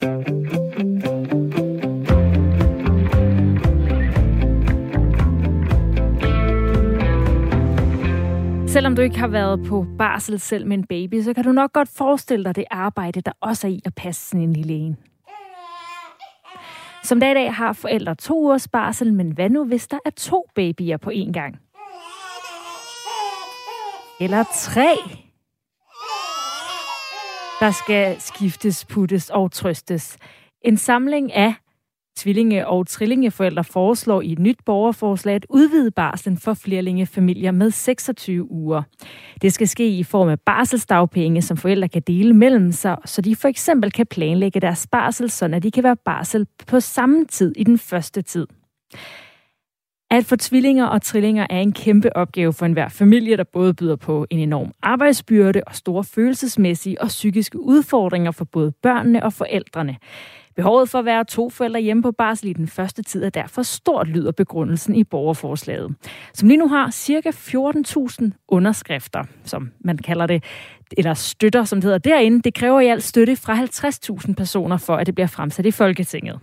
Selvom du ikke har været på barsel selv med en baby, så kan du nok godt forestille dig det arbejde, der også er i at passe sådan en lille en. Som dag i dag har forældre to ugers barsel, men hvad nu, hvis der er to babyer på én gang? Eller tre? Der skal skiftes, puttes og trøstes. En samling af Tvillinge- og trillingeforældre foreslår i et nyt borgerforslag at udvide barslen for flerlingefamilier med 26 uger. Det skal ske i form af barselsdagpenge, som forældre kan dele mellem sig, så de for eksempel kan planlægge deres barsel, så de kan være barsel på samme tid i den første tid. At få tvillinger og trillinger er en kæmpe opgave for enhver familie, der både byder på en enorm arbejdsbyrde og store følelsesmæssige og psykiske udfordringer for både børnene og forældrene. Behovet for at være to forældre hjemme på barsel i den første tid er derfor stort, lyder begrundelsen i borgerforslaget, som lige nu har ca. 14.000 underskrifter, som man kalder det, eller støtter, som det hedder derinde. Det kræver i alt støtte fra 50.000 personer for, at det bliver fremsat i Folketinget.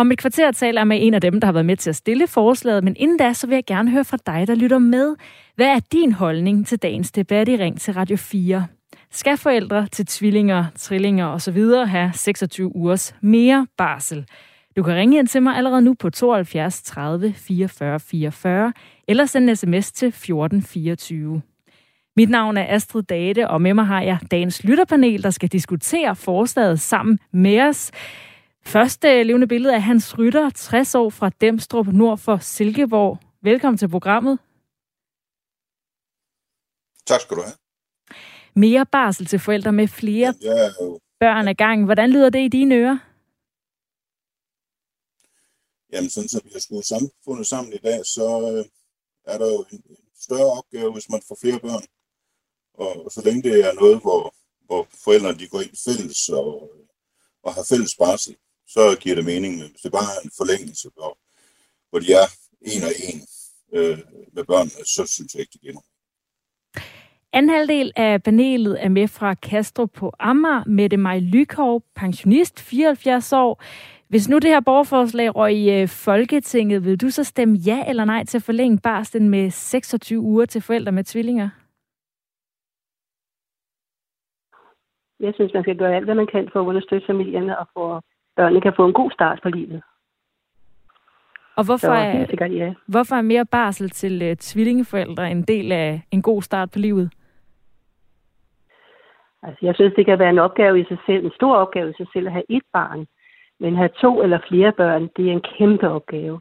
Om et kvarter taler jeg med en af dem, der har været med til at stille forslaget, men inden da, så vil jeg gerne høre fra dig, der lytter med. Hvad er din holdning til dagens debat i Ring til Radio 4? skal forældre til tvillinger, trillinger osv. have 26 ugers mere barsel. Du kan ringe ind til mig allerede nu på 72 30 44 44, eller sende en sms til 1424. Mit navn er Astrid Date, og med mig har jeg dagens lytterpanel, der skal diskutere forslaget sammen med os. Første levende billede af Hans Rytter, 60 år fra Demstrup, nord for Silkeborg. Velkommen til programmet. Tak skal du have mere barsel til forældre med flere ja, ja, børn ad gang. Hvordan lyder det i dine ører? Jamen, sådan som vi har skruet samfundet sammen i dag, så øh, er der jo en større opgave, hvis man får flere børn. Og så længe det er noget, hvor, hvor forældrene de går ind fælles og, og har fælles barsel, så giver det mening. Hvis det bare er en forlængelse, hvor, hvor de er en og en øh, med børnene, så synes jeg ikke, det giver nogen. Anden halvdel af panelet er med fra Castro på Amager. Mette Maj Lykov, pensionist, 74 år. Hvis nu det her borgerforslag røg i øh, Folketinget, vil du så stemme ja eller nej til at forlænge barslen med 26 uger til forældre med tvillinger? Jeg synes, man skal gøre alt, hvad man kan for at understøtte familierne og for at børnene kan få en god start på livet. Og hvorfor er, sikkert, ja. hvorfor er mere barsel til uh, tvillingeforældre en del af en god start på livet? Altså, jeg synes, det kan være en opgave i sig selv, en stor opgave i sig selv at have et barn. Men at have to eller flere børn, det er en kæmpe opgave.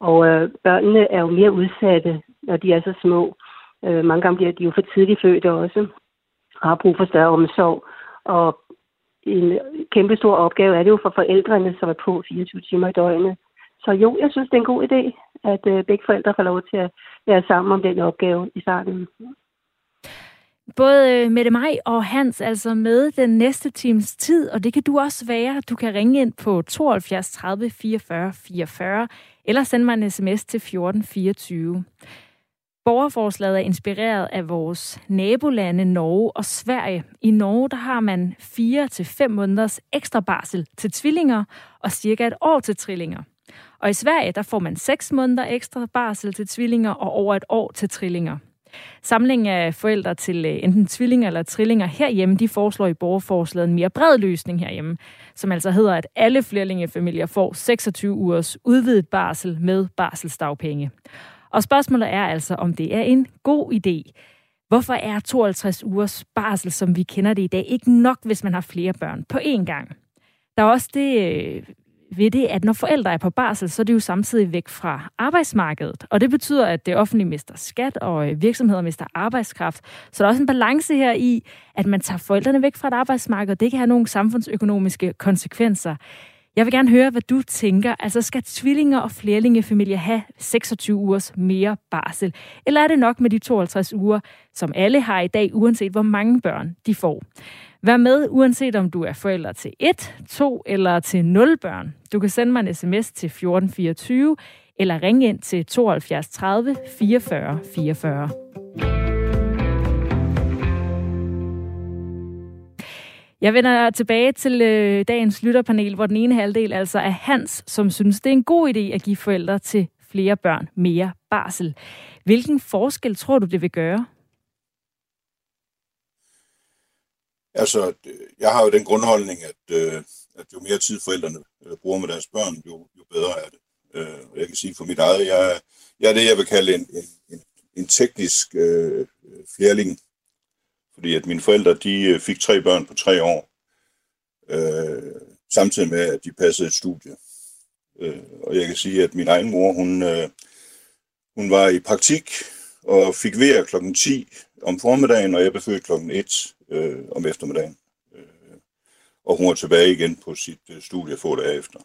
Og øh, børnene er jo mere udsatte, når de er så små. Øh, mange gange bliver de jo for tidligt født også, og har brug for større omsorg. Og en kæmpe stor opgave er det jo for forældrene, som er på 24 timer i døgnet. Så jo, jeg synes, det er en god idé, at øh, begge forældre får lov til at være sammen om den opgave i starten. Både øh, Mette Maj og Hans altså med den næste times tid, og det kan du også være. Du kan ringe ind på 72 30 44 44, eller sende mig en sms til 1424. Borgerforslaget er inspireret af vores nabolande Norge og Sverige. I Norge der har man 4 til 5 måneders ekstra barsel til tvillinger og cirka et år til trillinger. Og i Sverige der får man 6 måneder ekstra barsel til tvillinger og over et år til trillinger. Samlingen af forældre til øh, enten tvillinger eller trillinger herhjemme, de foreslår i borgerforslaget en mere bred løsning herhjemme, som altså hedder, at alle flerlingefamilier får 26 ugers udvidet barsel med barselsdagpenge. Og spørgsmålet er altså, om det er en god idé. Hvorfor er 52 ugers barsel, som vi kender det i dag, ikke nok, hvis man har flere børn på én gang? Der er også det øh, ved det, at når forældre er på barsel, så er de jo samtidig væk fra arbejdsmarkedet. Og det betyder, at det offentlige mister skat, og øh, virksomheder mister arbejdskraft. Så der er også en balance her i, at man tager forældrene væk fra et arbejdsmarked. Det kan have nogle samfundsøkonomiske konsekvenser. Jeg vil gerne høre, hvad du tænker. Altså, skal tvillinger og flerlingefamilier have 26 ugers mere barsel? Eller er det nok med de 52 uger, som alle har i dag, uanset hvor mange børn de får? Vær med, uanset om du er forælder til 1, 2 eller til 0 børn. Du kan sende mig en sms til 1424 eller ringe ind til 72 30 44 44. Jeg vender tilbage til øh, dagens lytterpanel, hvor den ene halvdel altså er Hans, som synes, det er en god idé at give forældre til flere børn mere barsel. Hvilken forskel tror du, det vil gøre? Altså, øh, jeg har jo den grundholdning, at, øh, at jo mere tid forældrene øh, bruger med deres børn, jo, jo bedre er det. Øh, jeg kan sige for mit eget, jeg, jeg er det, jeg vil kalde en, en, en teknisk øh, øh flerling. Fordi at mine forældre, de øh, fik tre børn på tre år, øh, samtidig med, at de passede et studie. Øh, og jeg kan sige, at min egen mor, hun, øh, hun var i praktik og fik vejr klokken 10 om formiddagen, og jeg blev født klokken 1 øh, om eftermiddagen. Øh, og hun var tilbage igen på sit øh, studie få dage efter.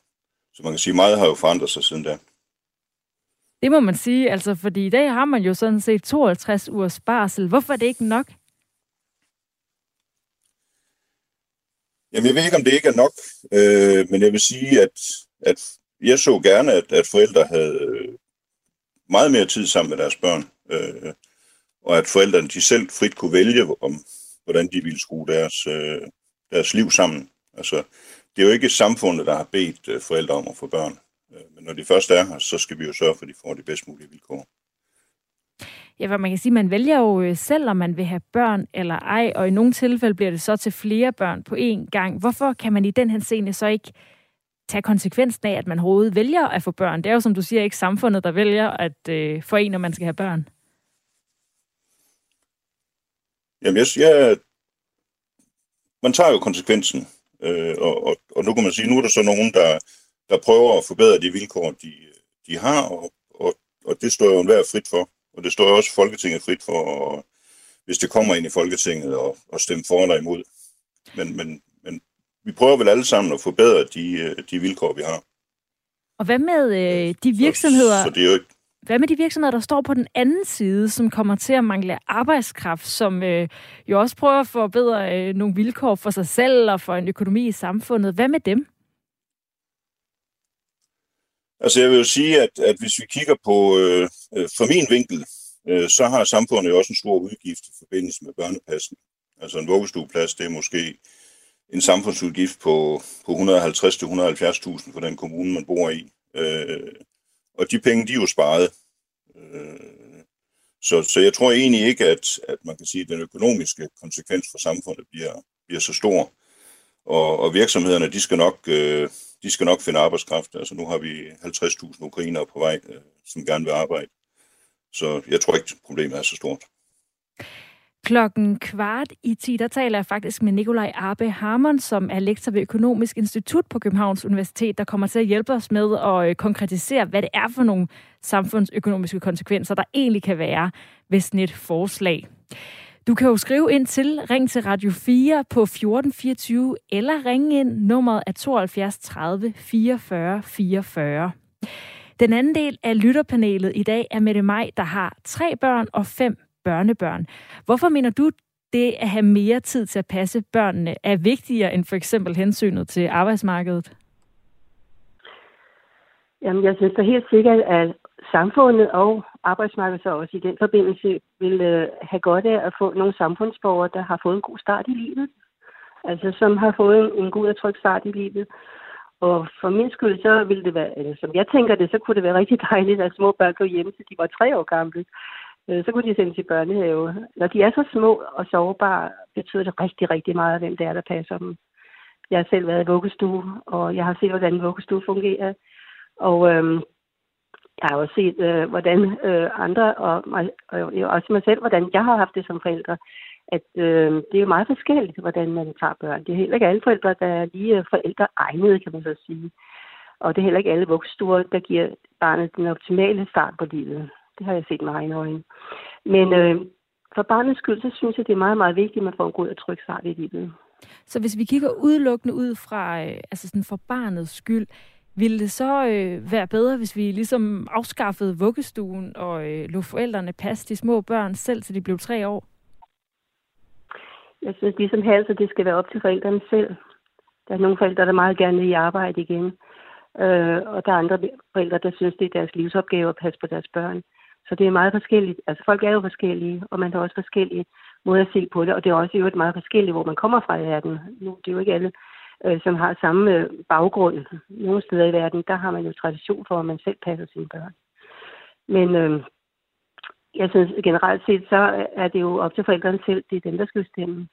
Så man kan sige, at meget har jo forandret sig siden da. Det må man sige, altså, fordi i dag har man jo sådan set 52 ugers barsel. Hvorfor er det ikke nok? Jamen, jeg ved ikke, om det ikke er nok, øh, men jeg vil sige, at, at jeg så gerne, at, at forældre havde øh, meget mere tid sammen med deres børn, øh, og at forældrene de selv frit kunne vælge, om, hvordan de ville skrue deres, øh, deres liv sammen. Altså, det er jo ikke samfundet, der har bedt øh, forældre om at få børn. Øh, men når de først er her, så skal vi jo sørge for, at de får de bedst mulige vilkår. Ja, hvad man kan sige, man vælger jo øh, selv, om man vil have børn eller ej, og i nogle tilfælde bliver det så til flere børn på én gang. Hvorfor kan man i den her scene så ikke tage konsekvensen af, at man overhovedet vælger at få børn? Det er jo, som du siger, ikke samfundet, der vælger at øh, få en, når man skal have børn. Jamen, jeg, jeg, man tager jo konsekvensen, øh, og, og, og nu kan man sige, nu er der så nogen, der, der prøver at forbedre de vilkår, de, de har, og, og, og det står jo enhver frit for. Og det står også Folketinget frit for, hvis det kommer ind i Folketinget, og, og stemme for eller imod. Men, men, men vi prøver vel alle sammen at forbedre de, de vilkår, vi har. Og hvad med øh, de virksomheder... Så, så det er jo ikke, hvad med de virksomheder, der står på den anden side, som kommer til at mangle arbejdskraft, som øh, jo også prøver at forbedre øh, nogle vilkår for sig selv og for en økonomi i samfundet? Hvad med dem? Altså jeg vil jo sige, at, at hvis vi kigger på, øh, øh, fra min vinkel, øh, så har samfundet jo også en stor udgift i forbindelse med børnepasning. Altså en vuggestueplads, det er måske en samfundsudgift på, på 150-170.000 for den kommune, man bor i. Øh, og de penge, de er jo sparet. Øh, så, så jeg tror egentlig ikke, at, at man kan sige, at den økonomiske konsekvens for samfundet bliver, bliver så stor. Og, og virksomhederne, de skal nok... Øh, de skal nok finde arbejdskraft. Altså nu har vi 50.000 ukrainere på vej, øh, som gerne vil arbejde. Så jeg tror ikke, problemet er så stort. Klokken kvart i 10, der taler jeg faktisk med Nikolaj Arbe Harmon, som er lektor ved Økonomisk Institut på Københavns Universitet, der kommer til at hjælpe os med at øh, konkretisere, hvad det er for nogle samfundsøkonomiske konsekvenser, der egentlig kan være ved sådan et forslag. Du kan jo skrive ind til Ring til Radio 4 på 1424, eller ringe ind. Nummeret af 72 30 44 44. Den anden del af lytterpanelet i dag er Mette Maj, der har tre børn og fem børnebørn. Hvorfor mener du, det at have mere tid til at passe børnene er vigtigere end for eksempel hensynet til arbejdsmarkedet? Jamen, jeg synes da helt sikkert, at samfundet og arbejdsmarkedet så også i den forbindelse vil øh, have godt af at få nogle samfundsborgere, der har fået en god start i livet. Altså som har fået en, en god og tryg start i livet. Og for min skyld, så ville det være, eller som jeg tænker det, så kunne det være rigtig dejligt, at små børn går hjem, til de var tre år gamle. Øh, så kunne de sendes i børnehave. Når de er så små og sårbare, betyder det rigtig, rigtig meget, hvem det er, der passer dem. Jeg har selv været i vuggestue, og jeg har set, hvordan vuggestue fungerer. Og øhm, jeg har også set, øh, hvordan øh, andre, og, mig, og også mig selv, hvordan jeg har haft det som forældre, at øh, det er jo meget forskelligt, hvordan man tager børn. Det er heller ikke alle forældre, der er lige øh, forældre egnede, kan man så sige. Og det er heller ikke alle vuggestuer, der giver barnet den optimale start på livet. Det har jeg set med egne øjne. Men øh, for barnets skyld, så synes jeg, det er meget, meget vigtigt, at man får en god og tryg start i livet. Så hvis vi kigger udelukkende ud fra, øh, altså sådan for barnets skyld, ville det så øh, være bedre, hvis vi ligesom afskaffede vuggestuen og øh, lå forældrene passe de små børn selv, til de blev tre år? Jeg synes ligesom helst, at det skal være op til forældrene selv. Der er nogle forældre, der meget gerne vil i arbejde igen. Øh, og der er andre forældre, der synes, det er deres livsopgave at passe på deres børn. Så det er meget forskelligt. Altså folk er jo forskellige, og man har også forskellige måder at se på det, og det er også jo et meget forskelligt, hvor man kommer fra i verden. Nu det er jo ikke alle, øh, som har samme øh, baggrund. Nogle steder i verden, der har man jo tradition for, at man selv passer sine børn. Men øh, jeg synes generelt set, så er det jo op til forældrene selv. Det er dem, der skal stemme.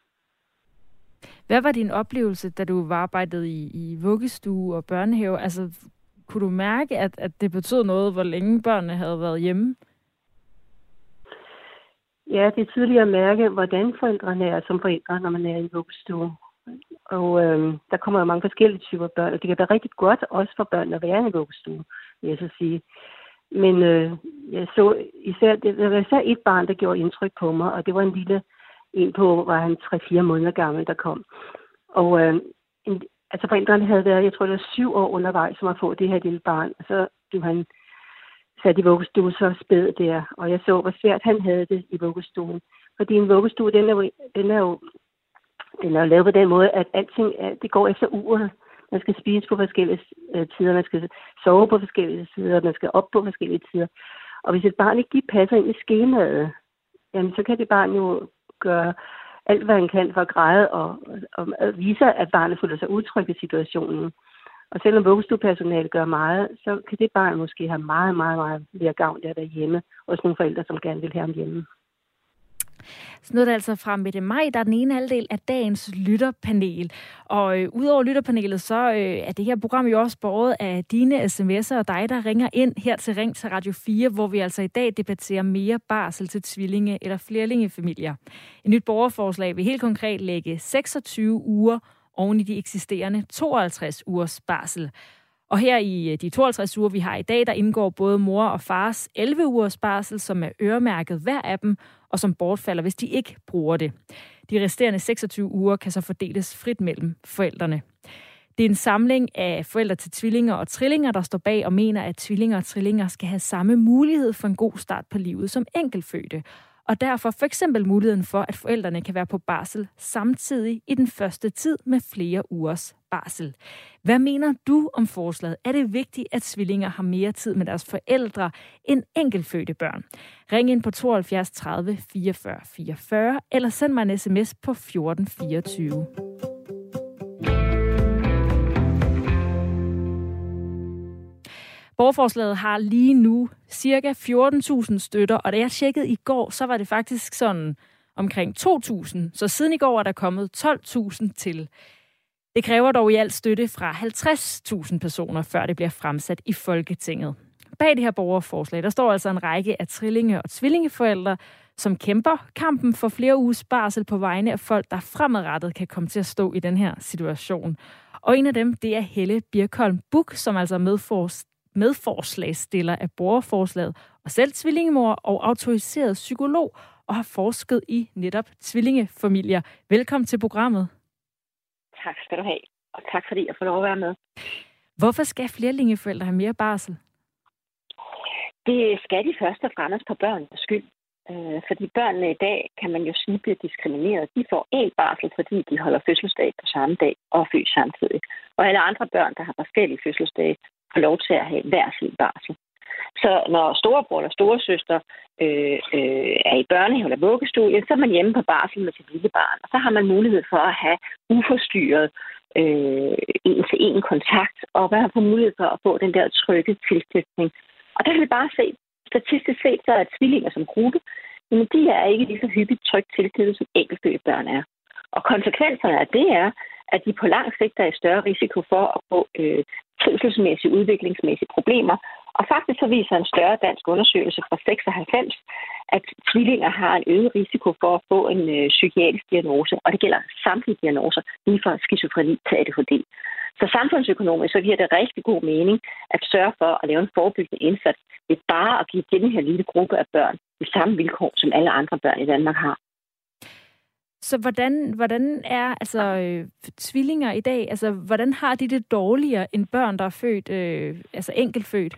Hvad var din oplevelse, da du var arbejdet i, i vuggestue og børnehave? Altså, kunne du mærke, at, at det betød noget, hvor længe børnene havde været hjemme? Ja, det er tydeligt at mærke, hvordan forældrene er som forældre, når man er i en vuggestue. Og øh, der kommer jo mange forskellige typer børn, og det kan være rigtig godt også for børn at være i en vuggestue, vil jeg så sige. Men øh, jeg så især, det var især et barn, der gjorde indtryk på mig, og det var en lille en på, var han 3-4 måneder gammel, der kom. Og øh, en, altså forældrene havde været, jeg tror det var syv år undervejs, som at få det her lille barn. Og så blev han sat i vuggestue så spæd der, og jeg så, hvor svært han havde det i vuggestuen. Fordi en vuggestue, den er jo, den er jo, den er lavet på den måde, at alting er, det går efter uret. Man skal spise på forskellige øh, tider, man skal sove på forskellige tider, man skal op på forskellige tider. Og hvis et barn ikke lige passer ind i skemaet, jamen så kan det barn jo gøre alt, hvad han kan for at græde og, og, og vise, at barnet føler sig utryg i situationen. Og selvom vuggestuepersonalet gør meget, så kan det barn måske have meget, meget, meget mere gavn der derhjemme, hos nogle forældre, som gerne vil have ham hjemme. Så noget er altså fra Mette Maj, der er den ene halvdel af dagens lytterpanel. Og øh, udover lytterpanelet, så øh, er det her program jo også båret af dine sms'er og dig, der ringer ind her til Ring til Radio 4, hvor vi altså i dag debatterer mere barsel til tvillinge- eller flerlingefamilier. Et nyt borgerforslag vil helt konkret lægge 26 uger oven i de eksisterende 52 ugers barsel. Og her i øh, de 52 uger, vi har i dag, der indgår både mor og fars 11 ugers barsel, som er øremærket hver af dem, og som bortfalder, hvis de ikke bruger det. De resterende 26 uger kan så fordeles frit mellem forældrene. Det er en samling af forældre til tvillinger og trillinger, der står bag og mener, at tvillinger og trillinger skal have samme mulighed for en god start på livet som enkelfødte og derfor for eksempel muligheden for, at forældrene kan være på barsel samtidig i den første tid med flere ugers barsel. Hvad mener du om forslaget? Er det vigtigt, at tvillinger har mere tid med deres forældre end enkeltfødte børn? Ring ind på 72 30 44 44 eller send mig en sms på 1424. Borgerforslaget har lige nu cirka 14.000 støtter, og da jeg tjekkede i går, så var det faktisk sådan omkring 2.000. Så siden i går er der kommet 12.000 til. Det kræver dog i alt støtte fra 50.000 personer, før det bliver fremsat i Folketinget. Bag det her borgerforslag, der står altså en række af trillinge- og tvillingeforældre, som kæmper kampen for flere uges barsel på vegne af folk, der fremadrettet kan komme til at stå i den her situation. Og en af dem, det er Helle Birkholm Buk, som altså medfor medforslagsstiller af borgerforslaget, og selv tvillingemor og autoriseret psykolog, og har forsket i netop tvillingefamilier. Velkommen til programmet. Tak skal du have, og tak fordi jeg får lov at være med. Hvorfor skal flerlingeforældre have mere barsel? Det skal de først og fremmest på børnenes skyld. Øh, fordi børnene i dag, kan man jo sige, bliver diskrimineret. De får en barsel, fordi de holder fødselsdag på samme dag og er født samtidig. Og alle andre børn, der har forskellige fødselsdage, får lov til at have hver sin barsel. Så når storebror eller storesøster øh, øh, er i børnehave eller vuggestue, så er man hjemme på barsel med sit lille barn. Og så har man mulighed for at have uforstyrret øh, en-til-en kontakt, og være har mulighed for at få den der trygge tilknytning. Og der kan vi bare se, statistisk set, så er tvillinger som gruppe, men de er ikke lige så hyppigt trygt tilknyttet, som enkeltfødte børn er. Og konsekvenserne af det er, at de på lang sigt er i større risiko for at få øh, trivselsmæssige, udviklingsmæssige problemer. Og faktisk så viser en større dansk undersøgelse fra 96, at tvillinger har en øget risiko for at få en øh, psykiatrisk diagnose, og det gælder samtlige diagnoser, lige fra skizofreni til ADHD. Så samfundsøkonomisk så giver det rigtig god mening at sørge for at lave en forebyggende indsats ved bare at give den her lille gruppe af børn de samme vilkår, som alle andre børn i Danmark har. Så hvordan, hvordan er altså øh, tvillinger i dag, altså hvordan har de det dårligere end børn, der er født, øh, altså enkeltfødt?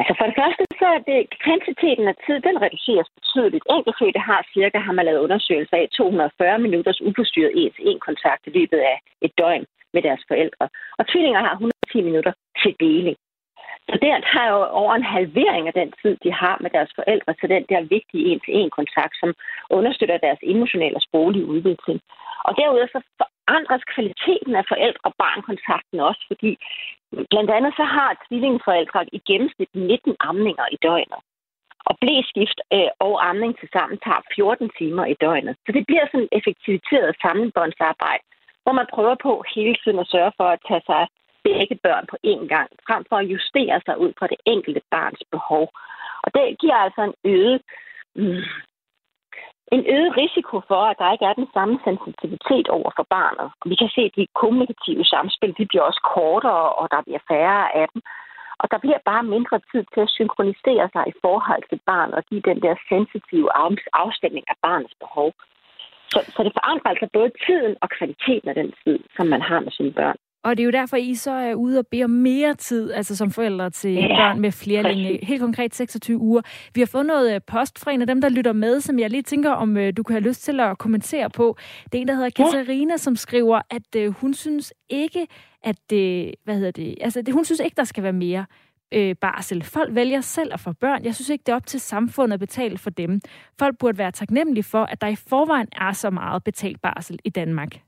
Altså for det første, så er det kvantiteten af tid, den reduceres betydeligt. Enkeltfødte har cirka, har man lavet undersøgelser af, 240 minutters uforstyrret en-til-en kontakt i løbet af et døgn med deres forældre. Og tvillinger har 110 minutter til deling. Så der tager jo over en halvering af den tid, de har med deres forældre, til den der vigtige en-til-en-kontakt, som understøtter deres emotionelle og sproglige udvikling. Og derudover så forandres kvaliteten af forældre-barn-kontakten også, fordi blandt andet så har tvillingeforældre i gennemsnit 19 amninger i døgnet. Og blæskift øh, og amning til sammen tager 14 timer i døgnet. Så det bliver sådan effektiviseret sammenbåndsarbejde, hvor man prøver på hele tiden at sørge for at tage sig begge børn på én gang, frem for at justere sig ud fra det enkelte barns behov. Og det giver altså en øget, mm, en øget risiko for, at der ikke er den samme sensitivitet over for barnet. Og vi kan se, at de kommunikative samspil de bliver også kortere, og der bliver færre af dem. Og der bliver bare mindre tid til at synkronisere sig i forhold til barnet og give den der sensitive afstemning af barnets behov. Så, så det forandrer altså både tiden og kvaliteten af den tid, som man har med sine børn. Og det er jo derfor, I så er ude og bede om mere tid, altså som forældre til ja, børn med flere linje. Helt konkret 26 uger. Vi har fået noget øh, post fra en af dem, der lytter med, som jeg lige tænker, om øh, du kan have lyst til at kommentere på. Det er en, der hedder Katarina, som skriver, at øh, hun synes ikke, at det, hvad hedder det, altså det, hun synes ikke, der skal være mere øh, barsel. Folk vælger selv at få børn. Jeg synes ikke, det er op til samfundet at betale for dem. Folk burde være taknemmelige for, at der i forvejen er så meget betalt barsel i Danmark.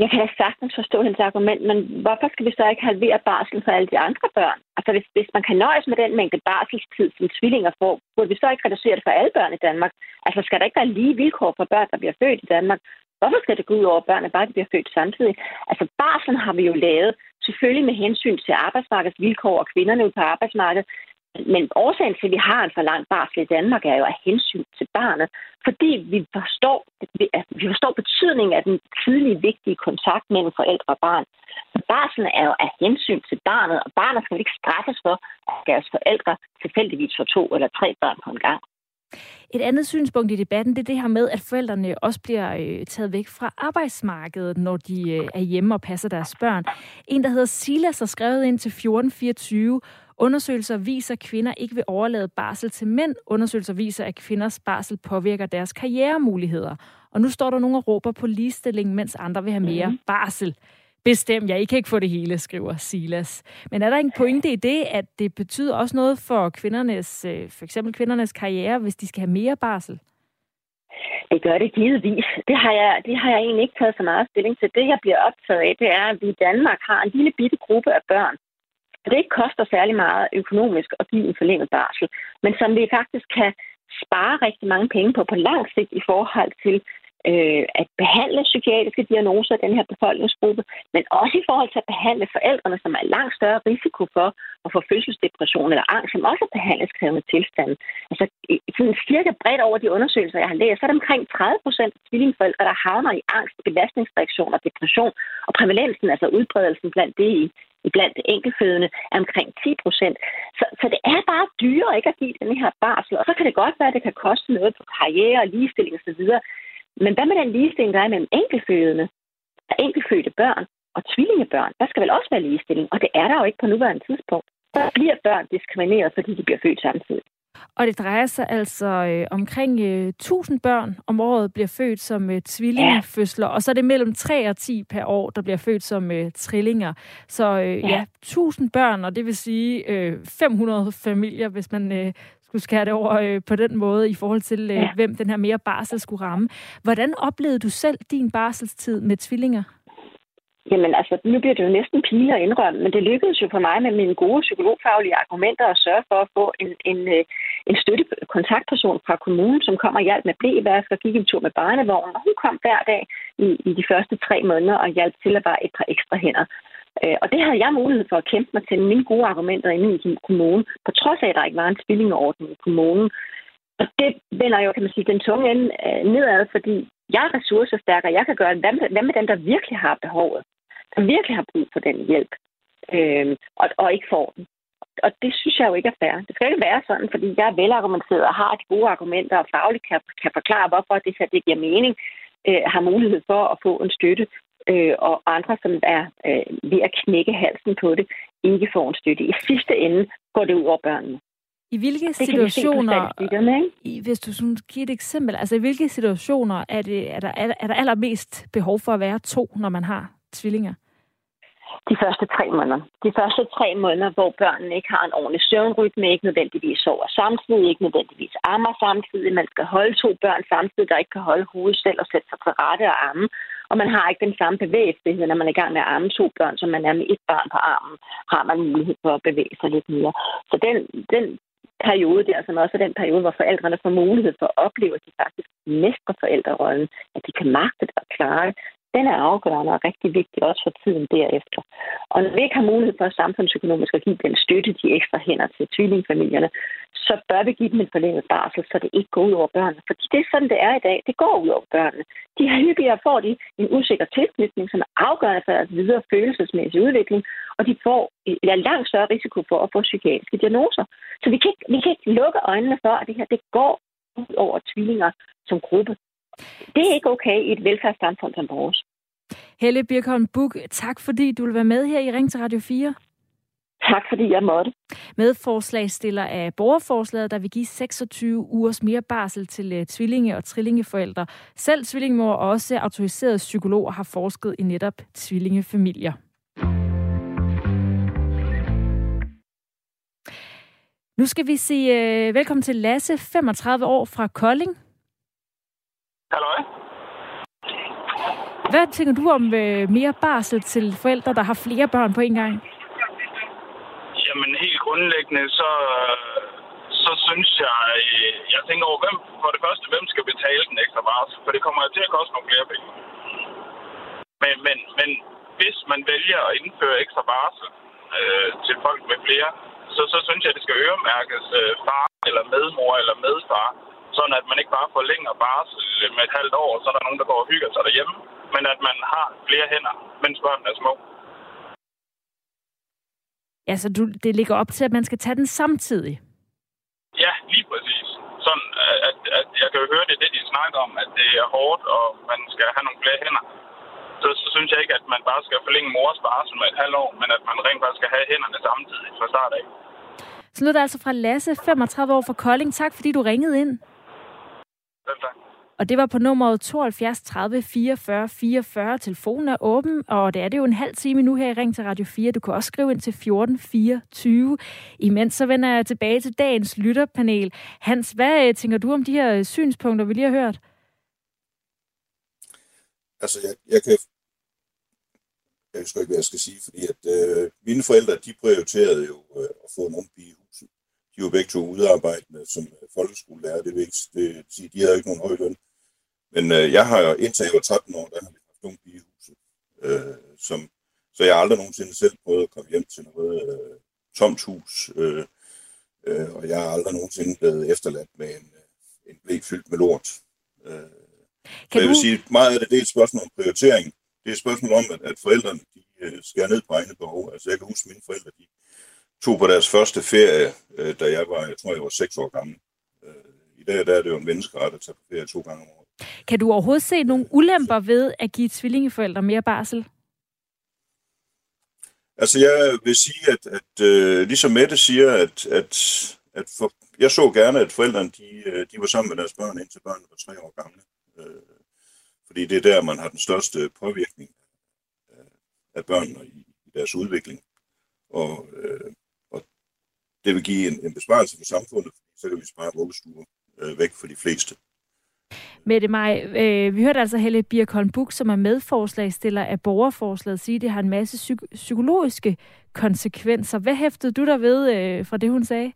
Jeg kan da sagtens forstå hendes argument, men hvorfor skal vi så ikke halvere barsel for alle de andre børn? Altså hvis, hvis man kan nøjes med den mængde barselstid, som tvillinger får, burde vi så ikke reducere det for alle børn i Danmark? Altså skal der ikke være lige vilkår for børn, der bliver født i Danmark? Hvorfor skal det gå ud over børnene, bare de bliver født samtidig? Altså barslen har vi jo lavet, selvfølgelig med hensyn til arbejdsmarkedets vilkår og kvinderne ude på arbejdsmarkedet, men årsagen til, at vi har en for lang barsel i Danmark, er jo af hensyn til barnet, fordi vi forstår, at vi forstår betydningen af den tidlige vigtige kontakt mellem forældre og barn. Så barselen er jo af hensyn til barnet, og barnet skal ikke straffes for, at deres forældre tilfældigvis får to eller tre børn på en gang. Et andet synspunkt i debatten, det er det her med, at forældrene også bliver øh, taget væk fra arbejdsmarkedet, når de øh, er hjemme og passer deres børn. En, der hedder Silas, har skrevet ind til 1424, Undersøgelser viser, at kvinder ikke vil overlade barsel til mænd. Undersøgelser viser, at kvinders barsel påvirker deres karrieremuligheder. Og nu står der nogen og råber på ligestilling, mens andre vil have mere mm. barsel. Bestem, jeg I kan ikke få det hele, skriver Silas. Men er der en pointe i det, at det betyder også noget for kvindernes, øh, for eksempel kvindernes karriere, hvis de skal have mere barsel? Det gør det givetvis. Det har, jeg, det har jeg egentlig ikke taget så meget stilling til. Det, jeg bliver optaget af, det er, at vi i Danmark har en lille bitte gruppe af børn, det ikke koster særlig meget økonomisk at give en forlænget barsel, men som vi faktisk kan spare rigtig mange penge på på lang sigt i forhold til øh, at behandle psykiatriske diagnoser i den her befolkningsgruppe, men også i forhold til at behandle forældrene, som er langt større risiko for at få fødselsdepression eller angst, som også er behandlingskrævende tilstand. Altså sådan cirka bredt over de undersøgelser, jeg har læst, så er det omkring 30 procent af tvillingforældre, der havner i angst, belastningsreaktion og depression, og prævalensen, altså udbredelsen blandt det i blandt enkeltfødende er omkring 10 procent. Så, så det er bare dyrere ikke at give den her barsel, og så kan det godt være, at det kan koste noget på karriere og ligestilling osv., men hvad med den ligestilling, der er mellem enkeltfødende og enkeltfødte børn og tvillingebørn? Der skal vel også være ligestilling, og det er der jo ikke på nuværende tidspunkt. Der bliver børn diskrimineret, fordi de bliver født samtidig. Og det drejer sig altså øh, omkring øh, 1000 børn om året bliver født som øh, tvillingefødsler, ja. og så er det mellem 3 og 10 per år, der bliver født som øh, trillinger. Så øh, ja. ja, 1000 børn, og det vil sige øh, 500 familier, hvis man øh, skulle skære det over øh, på den måde i forhold til, øh, ja. hvem den her mere barsel skulle ramme. Hvordan oplevede du selv din barselstid med tvillinger? Jamen altså, nu bliver det jo næsten pile at indrømme, men det lykkedes jo for mig med mine gode psykologfaglige argumenter at sørge for at få en, en, øh, en støttekontaktperson fra kommunen, som kom og hjalp med blævask og gik en tur med barnevognen. Og hun kom hver dag i, i de første tre måneder og hjalp til at være et par ekstra hænder. Øh, og det havde jeg mulighed for at kæmpe mig til mine gode argumenter inde i kommunen, på trods af, at der ikke var en tvillingeordning i kommunen. Og det vender jo, kan man sige, den tunge ende øh, nedad, fordi jeg er ressourcestærk, og jeg kan gøre, hvad med, hvad med dem, der virkelig har behovet? Der virkelig har brug for den hjælp, øh, og, og ikke får den. Og det synes jeg jo ikke er fair. Det skal ikke være sådan, fordi jeg er velargumenteret og har de gode argumenter og fagligt kan, kan forklare, hvorfor det, her, det giver mening, øh, har mulighed for at få en støtte, øh, og andre, som er øh, ved at knække halsen på det, ikke får en støtte. I sidste ende går det ud over børnene. I hvilke situationer, i, hvis du sådan giver et eksempel, altså i hvilke situationer er, det, er, der, er der allermest behov for at være to, når man har tvillinger? de første tre måneder. De første tre måneder, hvor børnene ikke har en ordentlig søvnrytme, ikke nødvendigvis sover samtidig, ikke nødvendigvis ammer samtidig. Man skal holde to børn samtidig, der ikke kan holde hovedet selv og sætte sig til rette og amme Og man har ikke den samme bevægelighed, når man er i gang med at amme to børn, som man er med et barn på armen, har man mulighed for at bevæge sig lidt mere. Så den, den periode der, som altså også er den periode, hvor forældrene får mulighed for at opleve, at de faktisk mestrer forældrerollen, at de kan magte det og klare den er afgørende og rigtig vigtig også for tiden derefter. Og når vi ikke har mulighed for samfundsøkonomisk at give den støtte, de ekstra hænder til tvillingfamilierne, så bør vi give dem en forlænget barsel, så det ikke går ud over børnene. Fordi det er sådan, det er i dag. Det går ud over børnene. De her hyppigere får de en usikker tilknytning, som er afgørende for deres videre følelsesmæssige udvikling, og de får en langt større risiko for at få psykiatriske diagnoser. Så vi kan ikke, vi kan ikke lukke øjnene for, at det her det går ud over tvillinger som gruppe. Det er ikke okay i et velfærdssamfund som vores. Helle Birkholm Buk, tak fordi du vil være med her i Ring til Radio 4. Tak fordi jeg måtte. Medforslagstiller af borgerforslaget, der vil give 26 ugers mere barsel til uh, tvillinge- og trillingeforældre. Selv tvillingemor og også autoriserede psykologer har forsket i netop tvillingefamilier. Nu skal vi sige uh, velkommen til Lasse, 35 år fra Kolding. Hallo. Hvad tænker du om uh, mere barsel til forældre, der har flere børn på en gang? Jamen helt grundlæggende, så, så synes jeg, jeg tænker over, hvem, for det første, hvem skal betale den ekstra barsel? For det kommer til at koste nogle flere penge. Men, men, men hvis man vælger at indføre ekstra barsel øh, til folk med flere, så, så synes jeg, at det skal øremærkes øh, far eller medmor eller medfar, sådan at man ikke bare forlænger barsel med et halvt år, så er der nogen, der går og hygger sig derhjemme, men at man har flere hænder, mens børnene er små. Altså, du, det ligger op til, at man skal tage den samtidig. Ja, lige præcis. Sådan, at, at jeg kan jo høre, det det, de snakker om, at det er hårdt, og man skal have nogle flere hænder. Så, så synes jeg ikke, at man bare skal forlænge mors barsel med et halvt år, men at man rent faktisk skal have hænderne samtidig fra start af. Så lød det altså fra Lasse, 35 år fra Kolding. Tak, fordi du ringede ind. Selv tak. Og det var på nummeret 72 30 44 44. Telefonen er åben, og det er det jo en halv time nu her i Ring til Radio 4. Du kan også skrive ind til 14 24. Imens så vender jeg tilbage til dagens lytterpanel. Hans, hvad øh, tænker du om de her øh, synspunkter, vi lige har hørt? Altså, jeg, jeg kan... Jeg husker ikke, hvad jeg skal sige, fordi at øh, mine forældre, de prioriterede jo øh, at få nogen ung pige de var begge to udarbejdende som folkeskolelærer, det vil ikke det, sige, de havde ikke nogen høj løn. Men øh, jeg har jo, indtil jeg var 13 år, der har vi haft nogle i huset. Øh, som, så jeg har aldrig nogensinde selv prøvet at komme hjem til noget øh, tomt hus. Øh, øh, og jeg har aldrig nogensinde blevet efterladt med en, en blæ fyldt med lort. Øh, kan jeg vil sige, meget af det, det er et spørgsmål om prioritering. Det er et spørgsmål om, at, at forældrene de, øh, skærer ned på egne behov. Altså jeg kan huske, at mine forældre de tog på deres første ferie, øh, da jeg var, jeg tror, jeg var seks år gammel. Øh, I dag der er det jo en menneskeret at tage på ferie to gange om året. Kan du overhovedet se nogle ulemper ved at give tvillingeforældre mere barsel? Altså, jeg vil sige, at, at uh, ligesom Mette siger, at, at, at for, jeg så gerne, at forældrene de, øh, de var sammen med deres børn, indtil børnene var tre år gamle. Uh, fordi det er der, man har den største påvirkning af børnene i, i deres udvikling. Og, og det vil give en, en besparelse for samfundet, så kan vi spare vuggestuer uh, væk for de fleste. Mette Maj, øh, vi hørte altså Helle Birkholm Buk, som er medforslagstiller af borgerforslaget, sige, at det har en masse psyk- psykologiske konsekvenser. Hvad hæftede du der ved øh, fra det, hun sagde?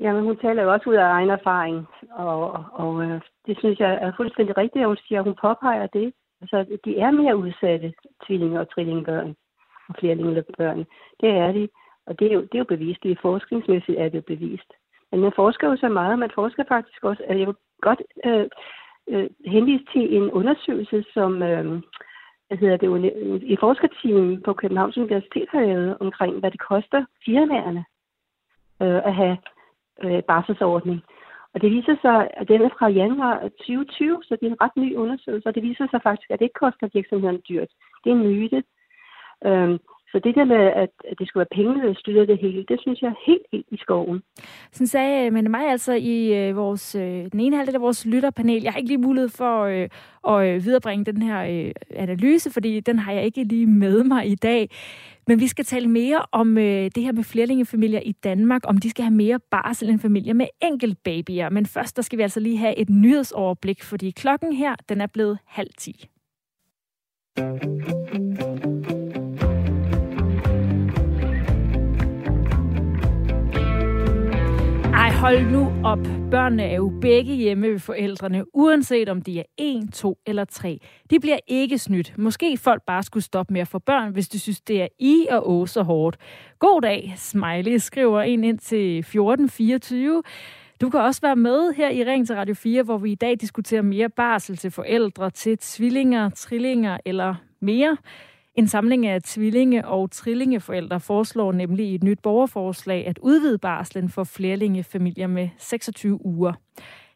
Jamen, hun taler jo også ud af egen erfaring, og, og, og øh, det synes jeg er fuldstændig rigtigt, at hun siger, at hun påpeger det. Altså, de er mere udsatte, tvillinge- og trillingebørn og flerlingebørn. Det er de, og det er jo, det er jo bevist. Det er forskningsmæssigt er det bevist. Men man forsker jo så meget, man forsker faktisk også, at jeg vil godt øh, øh, henvise til en undersøgelse, som øh, hvad hedder det, i forskerteam på Københavns Universitet har lavet omkring, hvad det koster firmaerne øh, at have øh, barselsordning. Og det viser sig, at den er fra januar 2020, så det er en ret ny undersøgelse, og det viser sig faktisk, at det ikke koster virksomheden dyrt. Det er en myte. Øhm, så det der med, at, det skulle være pengene, der styrer det hele, det synes jeg er helt, helt i skoven. Sådan sagde øh, men mig altså i øh, vores, øh, den ene halvdel af vores lytterpanel. Jeg har ikke lige mulighed for øh, at øh, viderebringe den her øh, analyse, fordi den har jeg ikke lige med mig i dag. Men vi skal tale mere om øh, det her med flerlingefamilier i Danmark, om de skal have mere barsel end familier med enkelt babyer. Men først, der skal vi altså lige have et nyhedsoverblik, fordi klokken her, den er blevet halv ti. Hold nu op. Børnene er jo begge hjemme ved forældrene, uanset om de er 1, 2 eller 3. De bliver ikke snydt. Måske folk bare skulle stoppe med at få børn, hvis de synes, det er i og å så hårdt. God dag, Smiley, skriver en ind til 1424. Du kan også være med her i Ring til Radio 4, hvor vi i dag diskuterer mere barsel til forældre, til tvillinger, trillinger eller mere. En samling af tvillinge- og trillingeforældre foreslår nemlig i et nyt borgerforslag at udvide barslen for flerlingefamilier med 26 uger.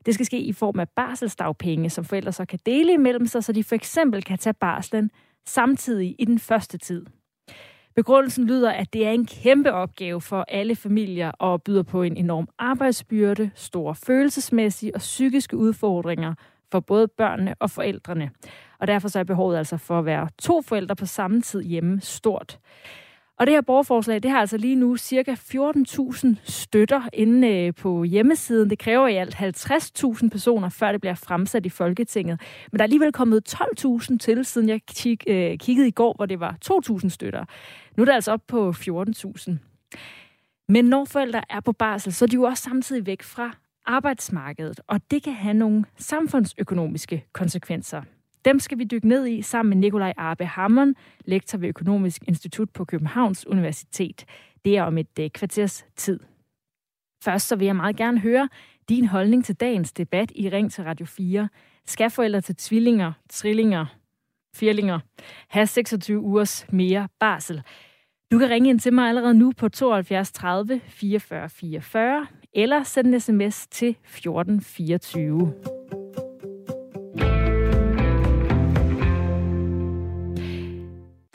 Det skal ske i form af barselsdagpenge, som forældre så kan dele imellem sig, så de for eksempel kan tage barslen samtidig i den første tid. Begrundelsen lyder, at det er en kæmpe opgave for alle familier og byder på en enorm arbejdsbyrde, store følelsesmæssige og psykiske udfordringer for både børnene og forældrene. Og derfor så er behovet altså for at være to forældre på samme tid hjemme stort. Og det her borgerforslag, det har altså lige nu cirka 14.000 støtter inde øh, på hjemmesiden. Det kræver i alt 50.000 personer, før det bliver fremsat i Folketinget. Men der er alligevel kommet 12.000 til, siden jeg kig, øh, kiggede i går, hvor det var 2.000 støtter. Nu er det altså op på 14.000. Men når forældre er på barsel, så er de jo også samtidig væk fra arbejdsmarkedet, og det kan have nogle samfundsøkonomiske konsekvenser. Dem skal vi dykke ned i sammen med Nikolaj Arbe Hammond, lektor ved Økonomisk Institut på Københavns Universitet. Det er om et øh, kvarters tid. Først så vil jeg meget gerne høre din holdning til dagens debat i Ring til Radio 4. Skal forældre til tvillinger, trillinger, firlinger have 26 ugers mere barsel? Du kan ringe ind til mig allerede nu på 72 30 44 44, eller sende en sms til 1424.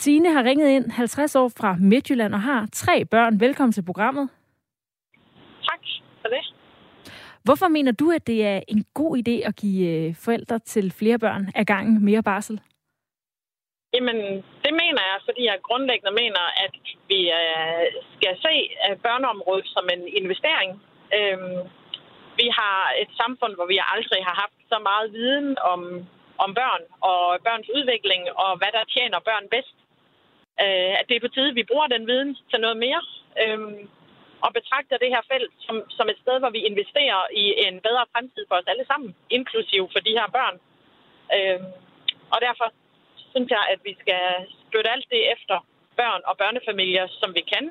Tine har ringet ind 50 år fra Midtjylland og har tre børn. Velkommen til programmet. Tak for det. Hvorfor mener du, at det er en god idé at give øh, forældre til flere børn af gangen mere barsel? Jamen, det mener jeg, fordi jeg grundlæggende mener, at vi øh, skal se øh, børneområdet som en investering. Øhm, vi har et samfund, hvor vi aldrig har haft så meget viden om, om børn og børns udvikling og hvad der tjener børn bedst øh, at det er på tide, at vi bruger den viden til noget mere. Øh, og betragter det her felt som, som et sted, hvor vi investerer i en bedre fremtid for os alle sammen, inklusiv for de her børn. Øh, og derfor synes jeg, at vi skal støtte alt det efter børn og børnefamilier, som vi kan.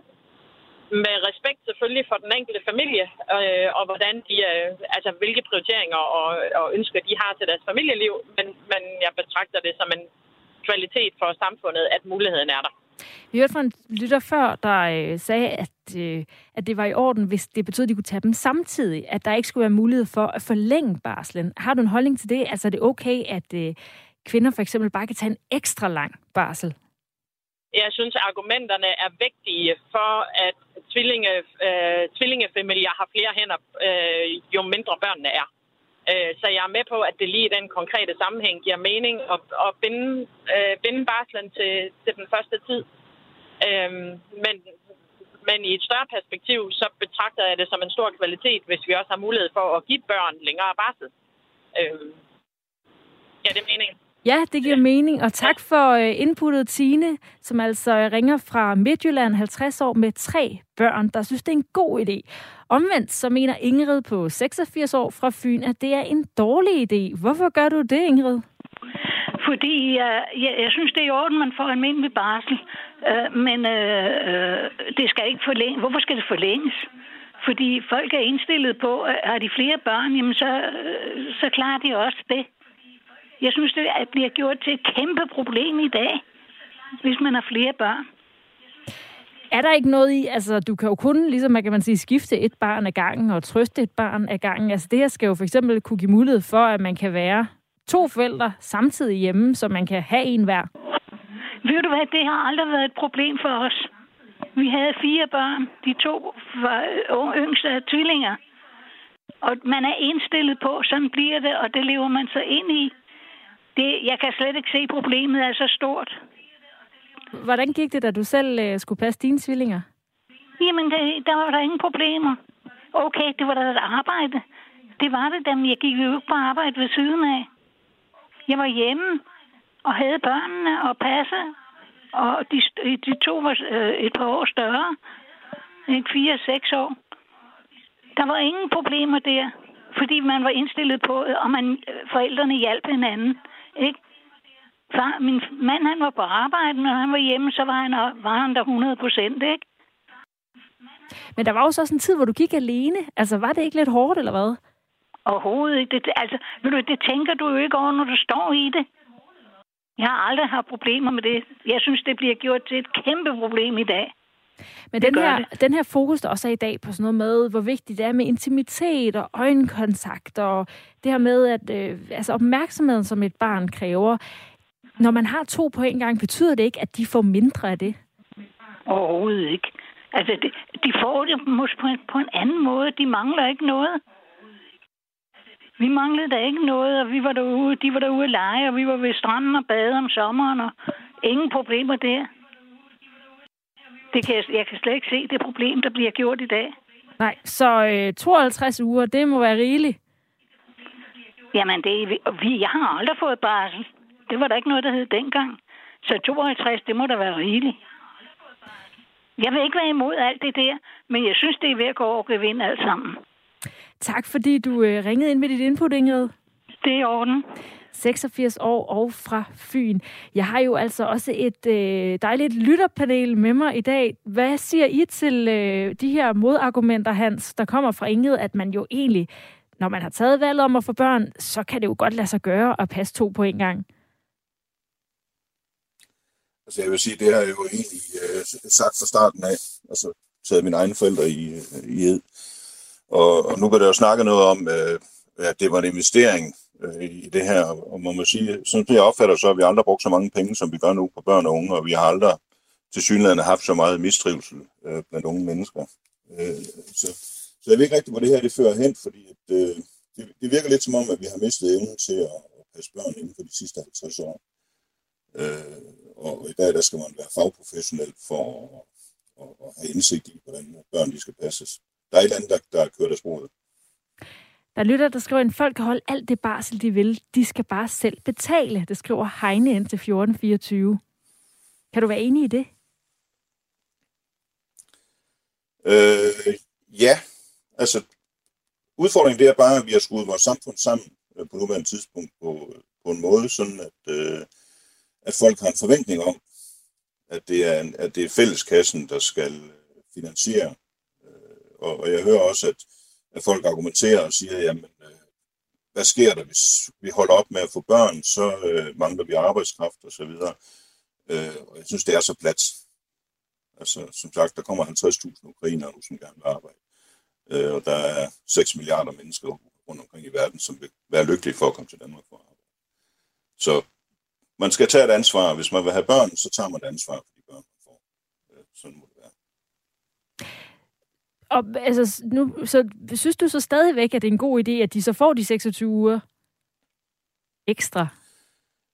Med respekt selvfølgelig for den enkelte familie, øh, og hvordan de, øh, altså hvilke prioriteringer og, og ønsker de har til deres familieliv, men, men jeg betragter det som en kvalitet for samfundet, at muligheden er der. Vi hørte fra en lytter før, der øh, sagde, at, øh, at det var i orden, hvis det betød, at de kunne tage dem samtidig. At der ikke skulle være mulighed for at forlænge barslen. Har du en holdning til det? Altså er det okay, at øh, kvinder for eksempel bare kan tage en ekstra lang barsel? Jeg synes, at argumenterne er vigtige for, at tvillinge, øh, tvillingefamilier har flere hænder, øh, jo mindre børnene er. Øh, så jeg er med på, at det lige i den konkrete sammenhæng giver mening at, at binde, øh, binde barslen til, til den første tid. Øh, men, men i et større perspektiv, så betragter jeg det som en stor kvalitet, hvis vi også har mulighed for at give børn længere barsel. Øh, ja, det er meningen. Ja, det giver mening, og tak for øh, inputtet, Tine, som altså ringer fra Midtjylland, 50 år, med tre børn, der synes, det er en god idé. Omvendt så mener Ingrid på 86 år fra Fyn, at det er en dårlig idé. Hvorfor gør du det, Ingrid? Fordi jeg, jeg, jeg synes, det er i orden, man får almindelig barsel. Øh, men øh, øh, det skal ikke forlænges. Hvorfor skal det forlænges? Fordi folk er indstillet på, at har de flere børn, jamen så, øh, så klarer de også det. Jeg synes, det bliver gjort til et kæmpe problem i dag, hvis man har flere børn. Er der ikke noget i, altså du kan jo kun, ligesom man kan man sige, skifte et barn ad gangen og trøste et barn ad gangen. Altså det her skal jo for eksempel kunne give mulighed for, at man kan være to forældre samtidig hjemme, så man kan have en hver. Ved du hvad, det har aldrig været et problem for os. Vi havde fire børn. De to var yngste af tvillinger. Og man er indstillet på, sådan bliver det, og det lever man så ind i. Det, jeg kan slet ikke se, at problemet er så stort. Hvordan gik det, da du selv øh, skulle passe dine tvillinger? Jamen, det, der var der ingen problemer. Okay, det var da et arbejde. Det var det, da jeg gik jo ikke på arbejde ved siden af. Jeg var hjemme og havde børnene og passe. Og de, de to var øh, et par år større. Ikke fire og seks år. Der var ingen problemer der, fordi man var indstillet på, og man, forældrene hjalp hinanden. Ikke? Far, min mand han var på arbejde, når han var hjemme, så var han, var han der 100 procent, ikke? Men der var jo så også en tid, hvor du gik alene. Altså, var det ikke lidt hårdt, eller hvad? Overhovedet ikke. Det, altså, ved du, det tænker du jo ikke over, når du står i det. Jeg har aldrig haft problemer med det. Jeg synes, det bliver gjort til et kæmpe problem i dag. Men den her, den her fokus, der også er i dag på sådan noget med, hvor vigtigt det er med intimitet og øjenkontakt, og det her med, at øh, altså opmærksomheden, som et barn kræver, når man har to på en gang, betyder det ikke, at de får mindre af det? Overhovedet ikke. Altså, de, de får det måske på en, på en anden måde. De mangler ikke noget. Vi manglede da ikke noget, og vi var derude, de var derude at lege, og vi var ved stranden og bade om sommeren, og ingen problemer der. Det kan jeg, jeg kan slet ikke se det problem, der bliver gjort i dag. Nej, så øh, 52 uger, det må være rigeligt. Jamen, det, vi, jeg har aldrig fået barsel. Det var der ikke noget, der hed dengang. Så 52, det må da være rigeligt. Jeg vil ikke være imod alt det der, men jeg synes, det er ved at gå over og vinde alt sammen. Tak fordi du øh, ringede ind med dit input, Ingrid. Det er i orden. 86 år og fra Fyn. Jeg har jo altså også et øh, dejligt lytterpanel med mig i dag. Hvad siger I til øh, de her modargumenter, Hans, der kommer fra Inget, at man jo egentlig, når man har taget valget om at få børn, så kan det jo godt lade sig gøre at passe to på en gang? Altså jeg vil sige, det har jeg jo egentlig øh, sagt fra starten af. Altså taget mine egne forældre i, øh, i ed. Og, og nu kan der jo snakke noget om, øh, at det var en investering øh, i det her. Og man må sige, sådan jeg opfatter så, at vi aldrig brugt så mange penge, som vi gør nu på børn og unge, og vi har aldrig til synligheden haft så meget mistrivsel øh, blandt unge mennesker. Øh, så, så jeg ved ikke rigtigt, hvor det her det fører hen, fordi at, øh, det, det virker lidt som om, at vi har mistet evnen til at, at passe børn inden for de sidste 50 år. Øh, og i dag der skal man være fagprofessionel for at, at, at have indsigt i, hvordan børn de skal passes. Der er et eller andet, der, der kører deres af der Der lytter, der skriver, at folk kan holde alt det barsel, de vil. De skal bare selv betale. Det skriver Heine ind til 1424. Kan du være enig i det? Øh, ja. Altså, udfordringen det er bare, at vi har skudt vores samfund sammen øh, på nuværende tidspunkt på, på en måde, sådan at, øh, at folk har en forventning om, at det er, en, at det er fælleskassen, der skal øh, finansiere. Øh, og, og jeg hører også, at at folk argumenterer og siger, jamen, øh, hvad sker der, hvis vi holder op med at få børn, så øh, mangler vi arbejdskraft og så videre. Øh, og jeg synes, det er så plat. Altså, som sagt, der kommer 50.000 ukrainere nu, som gerne vil arbejde. Øh, og der er 6 milliarder mennesker rundt omkring i verden, som vil være lykkelige for at komme til Danmark for at arbejde. Så man skal tage et ansvar. Hvis man vil have børn, så tager man et ansvar for de børn, man får. Øh, sådan må. Og altså, nu, så synes du så stadigvæk, at det er en god idé, at de så får de 26 uger ekstra?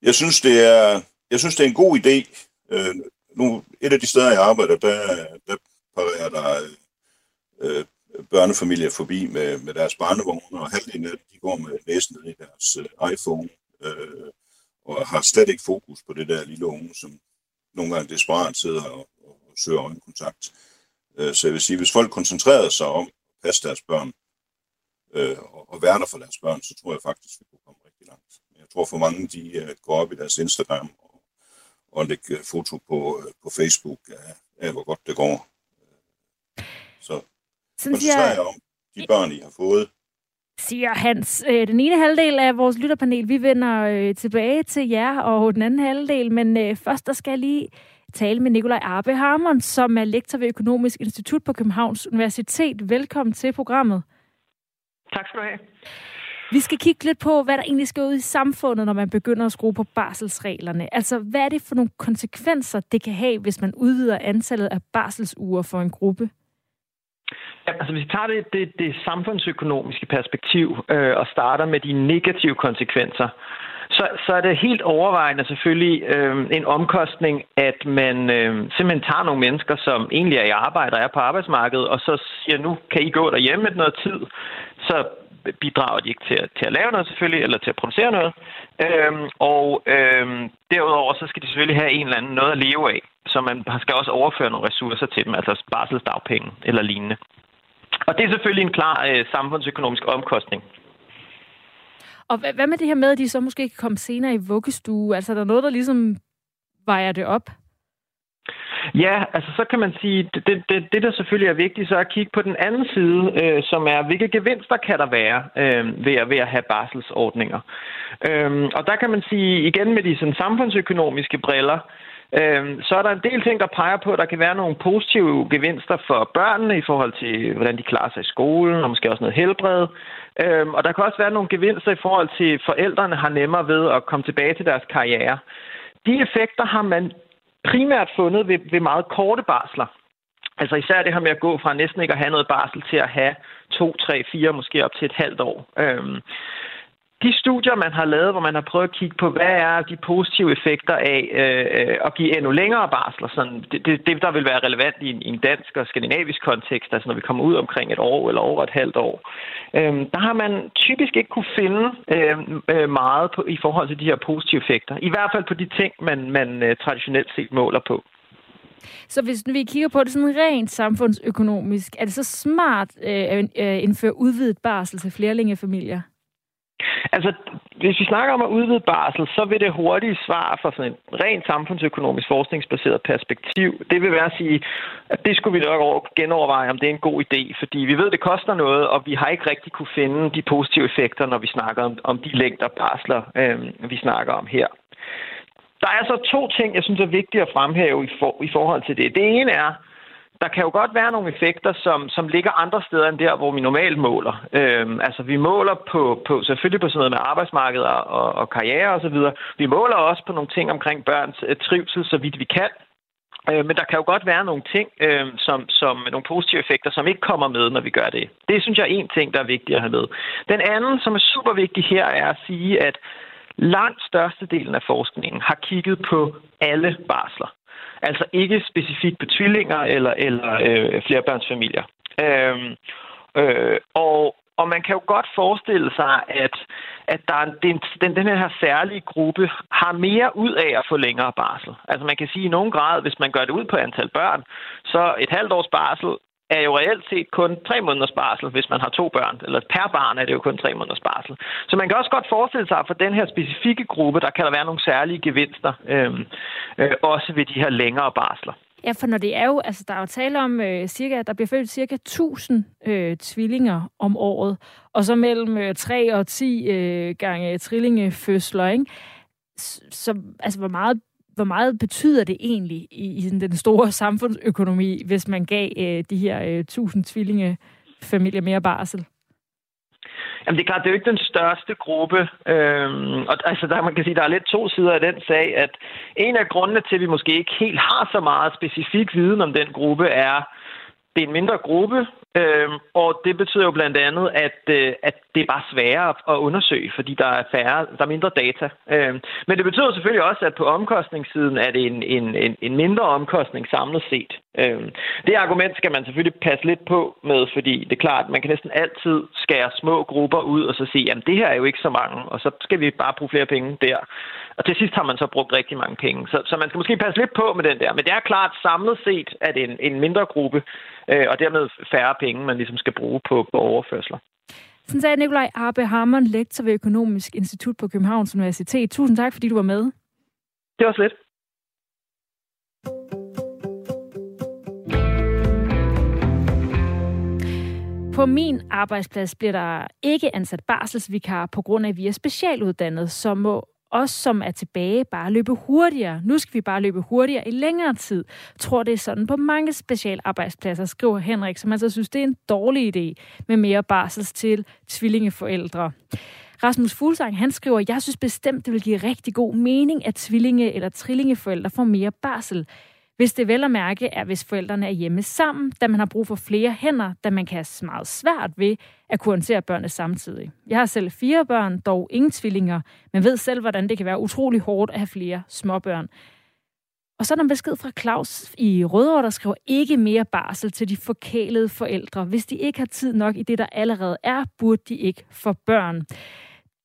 Jeg synes, det er, jeg synes, det er en god idé. Øh, nu, et af de steder, jeg arbejder, der, der parerer der øh, øh, børnefamilier forbi med, med deres barnevogne, og halvdelen af de går med næsen i deres øh, iPhone, øh, og har slet ikke fokus på det der lille unge, som nogle gange desperat sidder og, og søger øjenkontakt. Øh, så jeg vil sige, hvis folk koncentrerede sig om at passe deres børn øh, og være der for deres børn, så tror jeg faktisk, vi kunne komme rigtig langt. Jeg tror for mange, de øh, går op i deres Instagram og, og lægger foto på, på Facebook af, af, hvor godt det går. Så koncentrer jeg om de børn, I har fået, siger Hans. Den ene halvdel af vores lytterpanel, vi vender tilbage til jer, og den anden halvdel, men først der skal jeg lige tale med Nikolaj Arbe Harmon, som er lektor ved Økonomisk Institut på Københavns Universitet. Velkommen til programmet. Tak skal du have. Vi skal kigge lidt på, hvad der egentlig skal ud i samfundet, når man begynder at skrue på barselsreglerne. Altså, hvad er det for nogle konsekvenser, det kan have, hvis man udvider antallet af barselsuger for en gruppe? Ja, altså hvis vi tager det, det, det samfundsøkonomiske perspektiv øh, og starter med de negative konsekvenser, så, så er det helt overvejende selvfølgelig øh, en omkostning, at man øh, simpelthen tager nogle mennesker, som egentlig er i arbejde og er på arbejdsmarkedet, og så siger, nu kan I gå derhjemme med noget tid, så bidrager de ikke til at, til at lave noget selvfølgelig, eller til at producere noget. Øhm, og øhm, derudover så skal de selvfølgelig have en eller anden noget at leve af, så man skal også overføre nogle ressourcer til dem, altså barselsdagpenge eller lignende. Og det er selvfølgelig en klar øh, samfundsøkonomisk omkostning. Og hvad med det her med, at de så måske kan komme senere i vuggestue? Altså, er der noget, der ligesom vejer det op? Ja, altså så kan man sige, det, det, det der selvfølgelig er vigtigt, så er at kigge på den anden side, øh, som er, hvilke gevinster kan der være øh, ved, at, ved at have barselsordninger. Øh, og der kan man sige, igen med de sådan, samfundsøkonomiske briller, øh, Øhm, så er der en del ting, der peger på, at der kan være nogle positive gevinster for børnene i forhold til, hvordan de klarer sig i skolen, og måske også noget helbred. Øh, og der kan også være nogle gevinster i forhold til, at forældrene har nemmere ved at komme tilbage til deres karriere. De effekter har man primært fundet ved, ved meget korte barsler. Altså især det her med at gå fra næsten ikke at have noget barsel til at have to, tre, fire, måske op til et halvt år. Øhm, de studier, man har lavet, hvor man har prøvet at kigge på, hvad er de positive effekter af øh, øh, at give endnu længere barsler, sådan, det, det, det, der vil være relevant i en, i en dansk og skandinavisk kontekst, altså når vi kommer ud omkring et år eller over et halvt år, øh, der har man typisk ikke kunne finde øhm, øh, meget på, i forhold til de her positive effekter. I hvert fald på de ting, man, man øh, traditionelt set måler på. Så hvis vi kigger på det sådan rent samfundsøkonomisk, er det så smart øh, at øh, indføre udvidet barsel til flerlingefamilier? Altså, hvis vi snakker om at udvide barsel, så vil det hurtige svar fra sådan et rent samfundsøkonomisk forskningsbaseret perspektiv, det vil være at sige, at det skulle vi nok genoverveje, om det er en god idé, fordi vi ved, at det koster noget, og vi har ikke rigtig kunne finde de positive effekter, når vi snakker om, om de længder barsler, øh, vi snakker om her. Der er så to ting, jeg synes er vigtige at fremhæve i, for, i forhold til det. Det ene er, der kan jo godt være nogle effekter, som, som ligger andre steder end der, hvor vi normalt måler. Øhm, altså vi måler på, på selvfølgelig på sådan noget med arbejdsmarkedet og, og karriere osv. Vi måler også på nogle ting omkring børns øh, trivsel, så vidt vi kan. Øh, men der kan jo godt være nogle ting, øh, som, som nogle positive effekter, som ikke kommer med, når vi gør det. Det synes jeg er en ting, der er vigtig at have med. Den anden, som er super vigtig her, er at sige, at langt størstedelen af forskningen har kigget på alle barsler. Altså ikke specifikt på tvillinger eller, eller øh, flerebørnsfamilier. Øhm, øh, og, og man kan jo godt forestille sig, at, at der er, den, den, den her særlige gruppe har mere ud af at få længere barsel. Altså man kan sige i nogen grad, hvis man gør det ud på antal børn, så et halvt års barsel er jo reelt set kun tre måneders barsel, hvis man har to børn. Eller per barn er det jo kun tre måneders barsel. Så man kan også godt forestille sig, at for den her specifikke gruppe, der kan der være nogle særlige gevinster, øh, øh, også ved de her længere barsler. Ja, for når det er jo, altså der er jo tale om øh, cirka, der bliver født cirka 1000 øh, tvillinger om året, og så mellem øh, 3 og 10 øh, gange trillingefødsler, ikke? Så altså, hvor meget hvor meget betyder det egentlig i, i den store samfundsøkonomi, hvis man gav øh, de her øh, tusind tvillingefamilier mere barsel? Jamen det er klart, det er jo ikke den største gruppe. Øhm, og altså, der, man kan sige, der er lidt to sider af den sag, at en af grundene til, at vi måske ikke helt har så meget specifik viden om den gruppe, er, det er en mindre gruppe, øh, og det betyder jo blandt andet, at, øh, at det er bare sværere at undersøge, fordi der er færre, der er mindre data. Øh, men det betyder selvfølgelig også, at på omkostningssiden er det en, en, en, en mindre omkostning samlet set. Øh, det argument skal man selvfølgelig passe lidt på med, fordi det er klart, at man kan næsten altid skære små grupper ud og så sige, jamen det her er jo ikke så mange, og så skal vi bare bruge flere penge der. Og til sidst har man så brugt rigtig mange penge. Så, så man skal måske passe lidt på med den der. Men det er klart, samlet set, at en, en mindre gruppe, øh, og dermed færre penge, man ligesom skal bruge på, på overførsler. Sådan sagde Nikolaj Arbe Harmon, lektor ved Økonomisk Institut på Københavns Universitet. Tusind tak, fordi du var med. Det var slet. På min arbejdsplads bliver der ikke ansat barselsvikar på grund af, at vi er specialuddannet, så må os, som er tilbage, bare løbe hurtigere. Nu skal vi bare løbe hurtigere i længere tid. Tror, det er sådan på mange specialarbejdspladser, skriver Henrik, som altså synes, det er en dårlig idé med mere barsels til tvillingeforældre. Rasmus Fuglsang, han skriver, jeg synes bestemt, det vil give rigtig god mening, at tvillinge- eller trillingeforældre får mere barsel. Hvis det vel at mærke er, hvis forældrene er hjemme sammen, da man har brug for flere hænder, da man kan have meget svært ved at kunne håndtere børnene samtidig. Jeg har selv fire børn, dog ingen tvillinger, men ved selv, hvordan det kan være utrolig hårdt at have flere småbørn. Og så er der en besked fra Claus i Rødovre, der skriver ikke mere barsel til de forkælede forældre. Hvis de ikke har tid nok i det, der allerede er, burde de ikke få børn.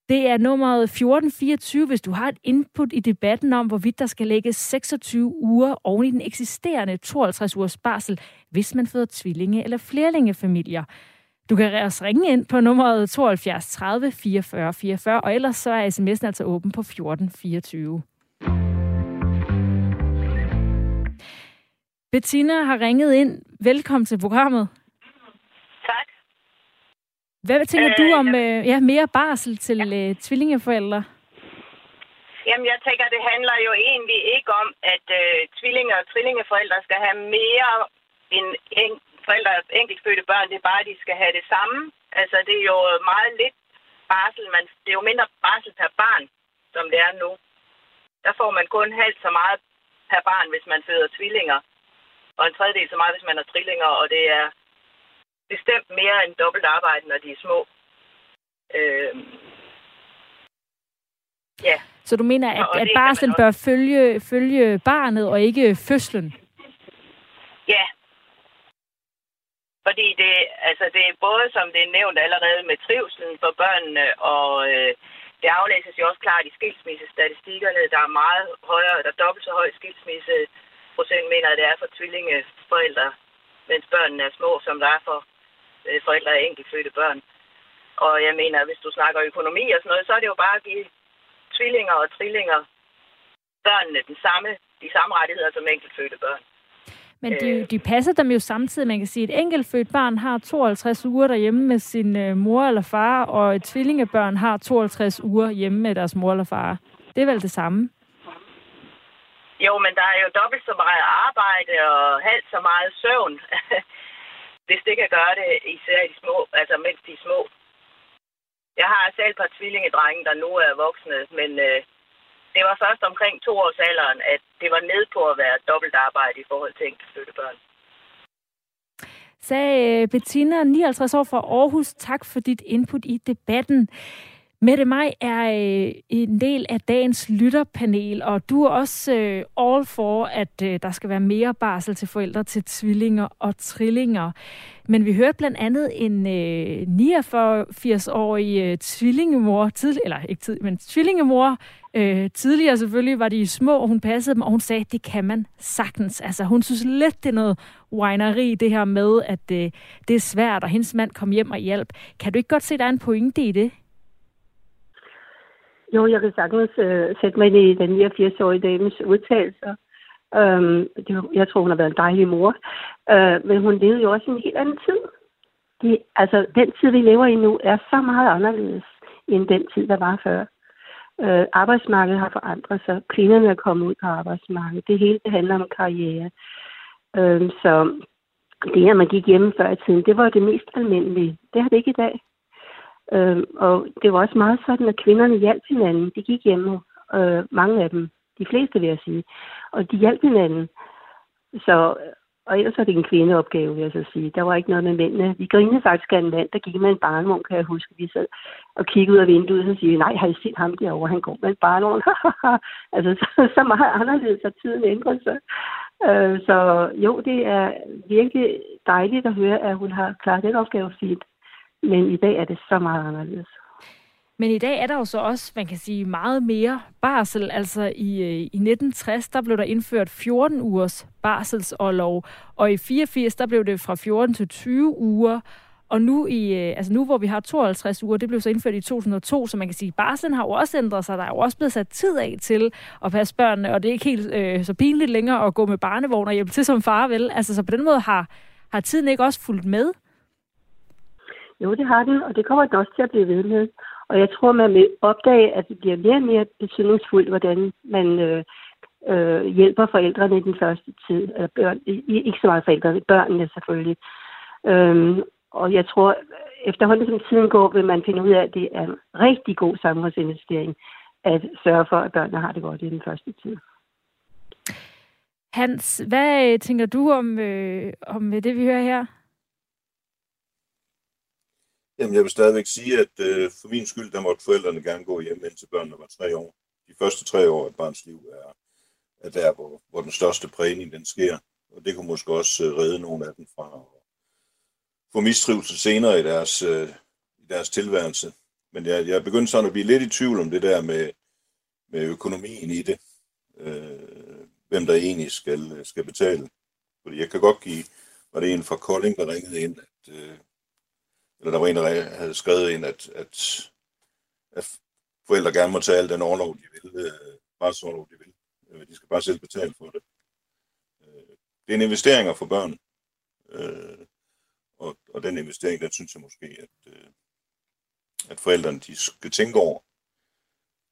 Det er nummeret 1424, hvis du har et input i debatten om, hvorvidt der skal lægges 26 uger oven i den eksisterende 52 ugers barsel, hvis man føder tvillinge- eller flerlingefamilier. Du kan også ringe ind på nummeret 72 30 44 44, og ellers så er sms'en altså åben på 1424. Bettina har ringet ind. Velkommen til programmet. Hvad tænker øh, du om øh, ja, mere barsel til ja. øh, tvillingeforældre? Jamen, jeg tænker, det handler jo egentlig ikke om, at øh, tvillinge- og trillingeforældre skal have mere end en, forældre af enkeltfødte børn. Det er bare, at de skal have det samme. Altså, det er jo meget lidt barsel. Man, det er jo mindre barsel per barn, som det er nu. Der får man kun halvt så meget per barn, hvis man føder tvillinger. Og en tredjedel så meget, hvis man har trillinger. Og det er bestemt mere end dobbelt arbejde, når de er små. Øh, ja. Så du mener, at, at barsel bør følge, følge barnet og ikke fødslen? Ja. Fordi det, altså det er både, som det er nævnt allerede, med trivselen for børnene, og øh, det aflæses jo også klart i skilsmissestatistikkerne. Der er meget højere, der er dobbelt så høj skilsmisseprocent, mener det er for tvillingeforældre, mens børnene er små, som der er for forældre af enkeltfødte børn. Og jeg mener, hvis du snakker økonomi og sådan noget, så er det jo bare at give tvillinger og trillinger børnene den samme, de samme rettigheder som enkeltfødte børn. Men de, de passer dem jo samtidig. Man kan sige, at et enkeltfødt barn har 52 uger derhjemme med sin øh, mor eller far, og et tvillingebørn har 52 uger hjemme med deres mor eller far. Det er vel det samme? Jo, men der er jo dobbelt så meget arbejde og halvt så meget søvn. hvis det kan gøre det, især i de små, altså mens de er små. Jeg har selv et par tvillingedrenge, der nu er voksne, men øh, det var først omkring to års alderen, at det var ned på at være dobbelt arbejde i forhold til enkelte børn. Sagde øh, Bettina, 59 år fra Aarhus. Tak for dit input i debatten. Mette Maj er øh, en del af dagens lytterpanel, og du er også øh, all for, at øh, der skal være mere barsel til forældre til tvillinger og trillinger. Men vi hørte blandt andet en øh, 89-årig øh, tvillingemor, tidlig, eller ikke tid, men tvillingemor, øh, tidligere selvfølgelig var de små, og hun passede dem, og hun sagde, at det kan man sagtens. Altså hun synes lidt, det er noget wineri, det her med, at øh, det er svært, og hendes mand kom hjem og hjælp. Kan du ikke godt se, at der er en pointe i det? Jo, jeg kan sagtens øh, sætte mig ind i den 89-årige dames udtalelser. Øhm, det, jeg tror, hun har været en dejlig mor. Øh, men hun levede jo også en helt anden tid. De, altså, den tid, vi lever i nu, er så meget anderledes end den tid, der var før. Øh, arbejdsmarkedet har forandret sig. Kvinderne er kommet ud på arbejdsmarkedet. Det hele det handler om karriere. Øh, så det, at man gik hjemme før i tiden, det var det mest almindelige. Det har det ikke i dag. Øh, og det var også meget sådan, at kvinderne hjalp hinanden. De gik hjemme, øh, mange af dem, de fleste vil jeg sige, og de hjalp hinanden. Så, og ellers var det en kvindeopgave, vil jeg så sige. Der var ikke noget med mændene. Vi grinede faktisk af en mand, der gik med en barnevogn, kan jeg huske. Vi sad og kiggede ud af vinduet og siger, nej, har I set ham derovre? Han går med en barnevogn. altså, så, så meget anderledes har tiden ændret sig. Øh, så jo, det er virkelig dejligt at høre, at hun har klaret den opgave fint. Men i dag er det så meget anderledes. Men i dag er der jo så også, man kan sige, meget mere barsel. Altså i, øh, i 1960, der blev der indført 14 ugers barselsårlov, og i 84, der blev det fra 14 til 20 uger. Og nu, i, øh, altså nu hvor vi har 52 uger, det blev så indført i 2002, så man kan sige, at barslen har jo også ændret sig. Der er jo også blevet sat tid af til at passe børnene, og det er ikke helt øh, så pinligt længere at gå med barnevogn og hjælpe til som far, vel? Altså så på den måde har, har tiden ikke også fulgt med? Jo, det har den, og det kommer den også til at blive ved med. Og jeg tror, man vil opdage, at det bliver mere og mere betydningsfuldt, hvordan man øh, øh, hjælper forældrene i den første tid. Eller børn, ikke så meget forældrene, børnene selvfølgelig. Øhm, og jeg tror, efterhånden som tiden går, vil man finde ud af, at det er en rigtig god samfundsinvestering at sørge for, at børnene har det godt i den første tid. Hans, hvad øh, tænker du om, øh, om øh, det, vi hører her? Jamen, jeg vil stadigvæk sige, at øh, for min skyld, der måtte forældrene gerne gå hjem, indtil børnene var tre år. De første tre år af et barns liv er, er der, hvor, hvor den største prægning den sker. Og det kunne måske også øh, redde nogle af dem fra at få mistrivsel senere i deres, øh, i deres tilværelse. Men jeg, jeg begyndte sådan at blive lidt i tvivl om det der med, med økonomien i det. Øh, hvem der egentlig skal, øh, skal betale. Fordi jeg kan godt give, var det en fra Kolding, der ringede ind, at, øh, eller der var en, der havde skrevet ind, at, at, at forældre gerne må tage al den overlov, de vil, øh, overlov, de vil. Øh, de skal bare selv betale for det. Øh, det er en investering for børn. Øh, og, og den investering, den synes jeg måske, at, øh, at forældrene de skal tænke over,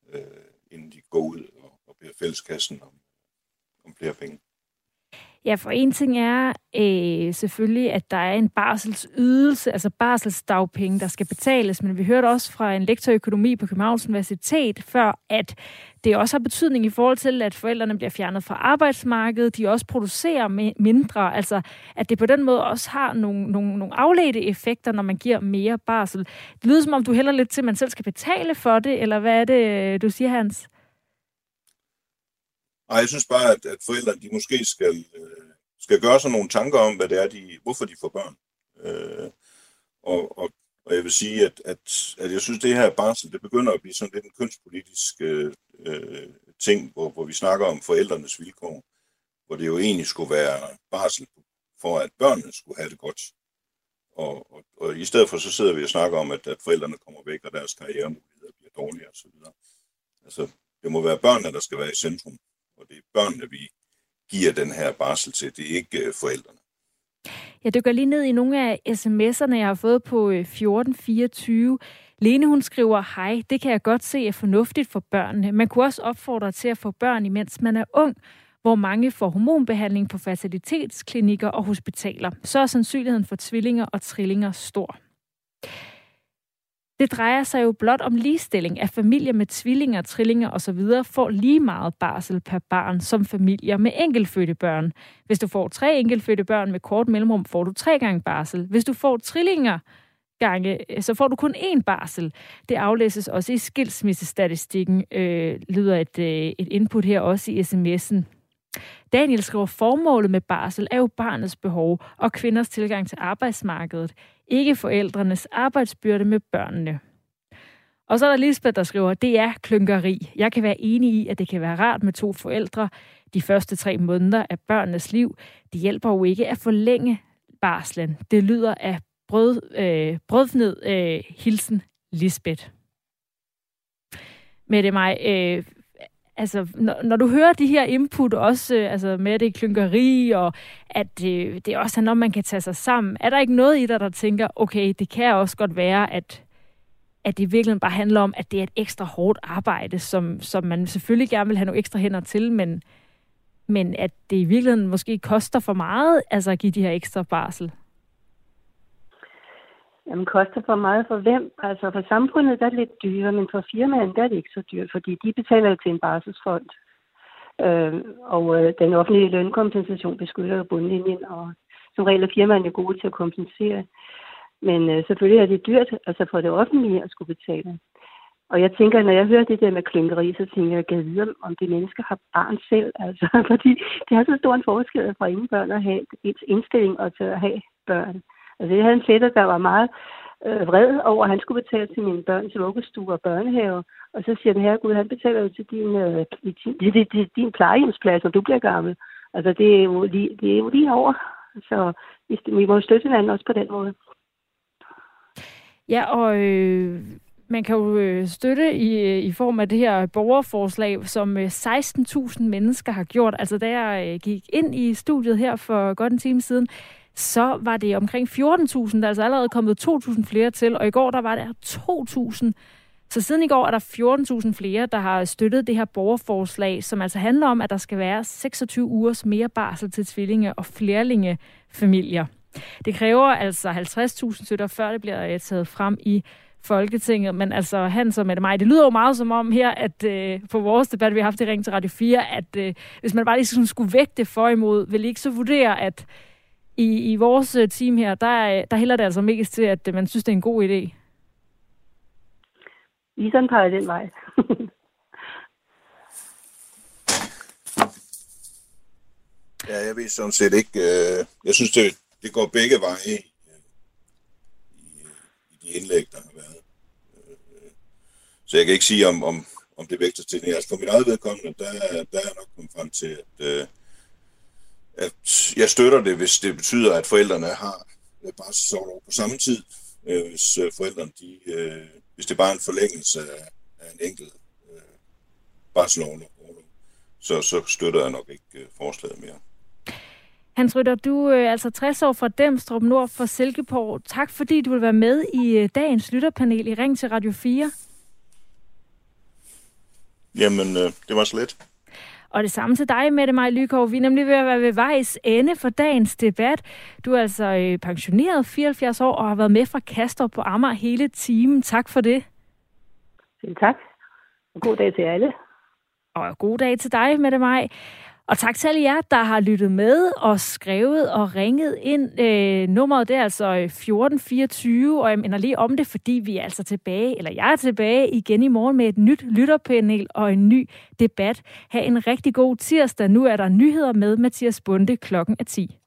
øh, inden de går ud og, og beder fælleskassen om, om flere penge. Ja, for en ting er øh, selvfølgelig, at der er en barselsydelse, altså barselsdagpenge, der skal betales, men vi hørte også fra en lektor i økonomi på Københavns Universitet før, at det også har betydning i forhold til, at forældrene bliver fjernet fra arbejdsmarkedet, de også producerer mindre, altså at det på den måde også har nogle, nogle, nogle afledte effekter, når man giver mere barsel. Det lyder som om, du hælder lidt til, at man selv skal betale for det, eller hvad er det, øh, du siger, Hans? Nej, jeg synes bare, at, at forældrene de måske skal, øh, skal gøre sig nogle tanker om, hvad det er, de, hvorfor de får børn. Øh, og, og, og jeg vil sige, at, at, at jeg synes, at det her barsel, det begynder at blive sådan lidt en kønspolitisk øh, øh, ting, hvor, hvor vi snakker om forældrenes vilkår, hvor det jo egentlig skulle være barsel for, at børnene skulle have det godt. Og, og, og i stedet for, så sidder vi og snakker om, at, at forældrene kommer væk, og deres karrieremuligheder bliver dårligere osv. Altså, det må være børnene, der skal være i centrum og det er børnene, vi giver den her barsel til. Det er ikke øh, forældrene. Jeg dykker lige ned i nogle af sms'erne, jeg har fået på øh, 1424. Lene, hun skriver, hej, det kan jeg godt se er fornuftigt for børnene. Man kunne også opfordre til at få børn, imens man er ung, hvor mange får hormonbehandling på facilitetsklinikker og hospitaler. Så er sandsynligheden for tvillinger og trillinger stor. Det drejer sig jo blot om ligestilling, at familier med tvillinger, trillinger osv. får lige meget barsel per barn som familier med enkeltfødte børn. Hvis du får tre enkeltfødte børn med kort mellemrum, får du tre gange barsel. Hvis du får trillinger, gange, øh, så får du kun én barsel. Det aflæses også i skilsmissestatistikken, øh, lyder et, øh, et input her også i sms'en. Daniel skriver, formålet med barsel er jo barnets behov og kvinders tilgang til arbejdsmarkedet, ikke forældrenes arbejdsbyrde med børnene. Og så er der Lisbeth, der skriver, det er klynkeri. Jeg kan være enig i, at det kan være rart med to forældre de første tre måneder af børnenes liv. Det hjælper jo ikke at forlænge barslen. Det lyder af brød, øh, brødfned øh, hilsen Lisbeth. Med det mig, øh, altså, når, når du hører de her input også, øh, altså med det klynkeri, og at det, det også er noget, man kan tage sig sammen, er der ikke noget i dig, der tænker, okay, det kan også godt være, at, at det virkelig bare handler om, at det er et ekstra hårdt arbejde, som, som man selvfølgelig gerne vil have nogle ekstra hænder til, men, men at det i virkeligheden måske koster for meget, altså at give de her ekstra barsel? Jamen, koster for meget for hvem? Altså, for samfundet der er det lidt dyrere, men for firmaen der er det ikke så dyrt, fordi de betaler til en barselsfond. Øh, og øh, den offentlige lønkompensation beskytter jo bundlinjen, og som regel er firmaerne gode til at kompensere. Men øh, selvfølgelig er det dyrt altså for det offentlige at skulle betale. Og jeg tænker, når jeg hører det der med klynkeri, så tænker jeg, at jeg vide, om det mennesker har barn selv. Altså, fordi det er så stor en forskel fra ingen børn at have ens indstilling og til at have børn. Altså, jeg havde en fætter, der var meget øh, vred over, at han skulle betale til mine børn til vuggestue og børnehave. Og så siger den her Gud, han betaler jo til din, øh, din, din, din, din plejehjemsplads, når du bliver gammel. Altså, det er jo lige, det er jo lige over. Så vi må støtte hinanden også på den måde. Ja, og øh, man kan jo øh, støtte i, øh, i form af det her borgerforslag, som øh, 16.000 mennesker har gjort. Altså da jeg gik ind i studiet her for godt en time siden, så var det omkring 14.000, der er altså allerede kommet 2.000 flere til, og i går der var der 2.000 Så siden i går er der 14.000 flere, der har støttet det her borgerforslag, som altså handler om, at der skal være 26 ugers mere barsel til tvillinge- og flerlingefamilier. Det kræver altså 50.000 støtter, før det bliver øh, taget frem i Folketinget. Men altså, han som Mette mig, det lyder jo meget som om her, at øh, på vores debat, vi har haft i Ring til Radio 4, at øh, hvis man bare lige skulle vægte for imod, vil I ikke så vurdere, at i, i vores øh, team her, der, der hælder det altså mest til, at man synes, det er en god idé? Iseren peger den vej. ja, jeg ved sådan set ikke. Øh, jeg synes, det, det går begge veje i, i de indlæg, der har været. Øh, så jeg kan ikke sige, om, om, om det vægter til det. Altså for mit eget vedkommende, der, der er jeg nok kommet frem til, at, øh, at jeg støtter det, hvis det betyder, at forældrene har bare så på samme tid. Hvis forældrene de, hvis det bare er en forlængelse af, af en enkelt øh, barselorlov, så, så støtter jeg nok ikke øh, forslaget mere. Hans Rytter, du er altså 60 år fra Demstrup nord for Silkeborg. Tak fordi du vil være med i øh, dagens lytterpanel i Ring til Radio 4. Jamen, øh, det var så lidt. Og det samme til dig, Mette Maj Lykov. Vi er nemlig ved at være ved vejs ende for dagens debat. Du er altså øh, pensioneret 74 år og har været med fra Kaster på Amager hele timen. Tak for det. Selv tak. Og god dag til alle. Og god dag til dig, Mette Maj. Og tak til alle jer, der har lyttet med og skrevet og ringet ind. Øh, nummeret det er altså øh, 1424, og jeg minder lige om det, fordi vi er altså tilbage, eller jeg er tilbage igen i morgen med et nyt lytterpanel og en ny debat. Ha' en rigtig god tirsdag. Nu er der nyheder med Mathias Bunde klokken er 10.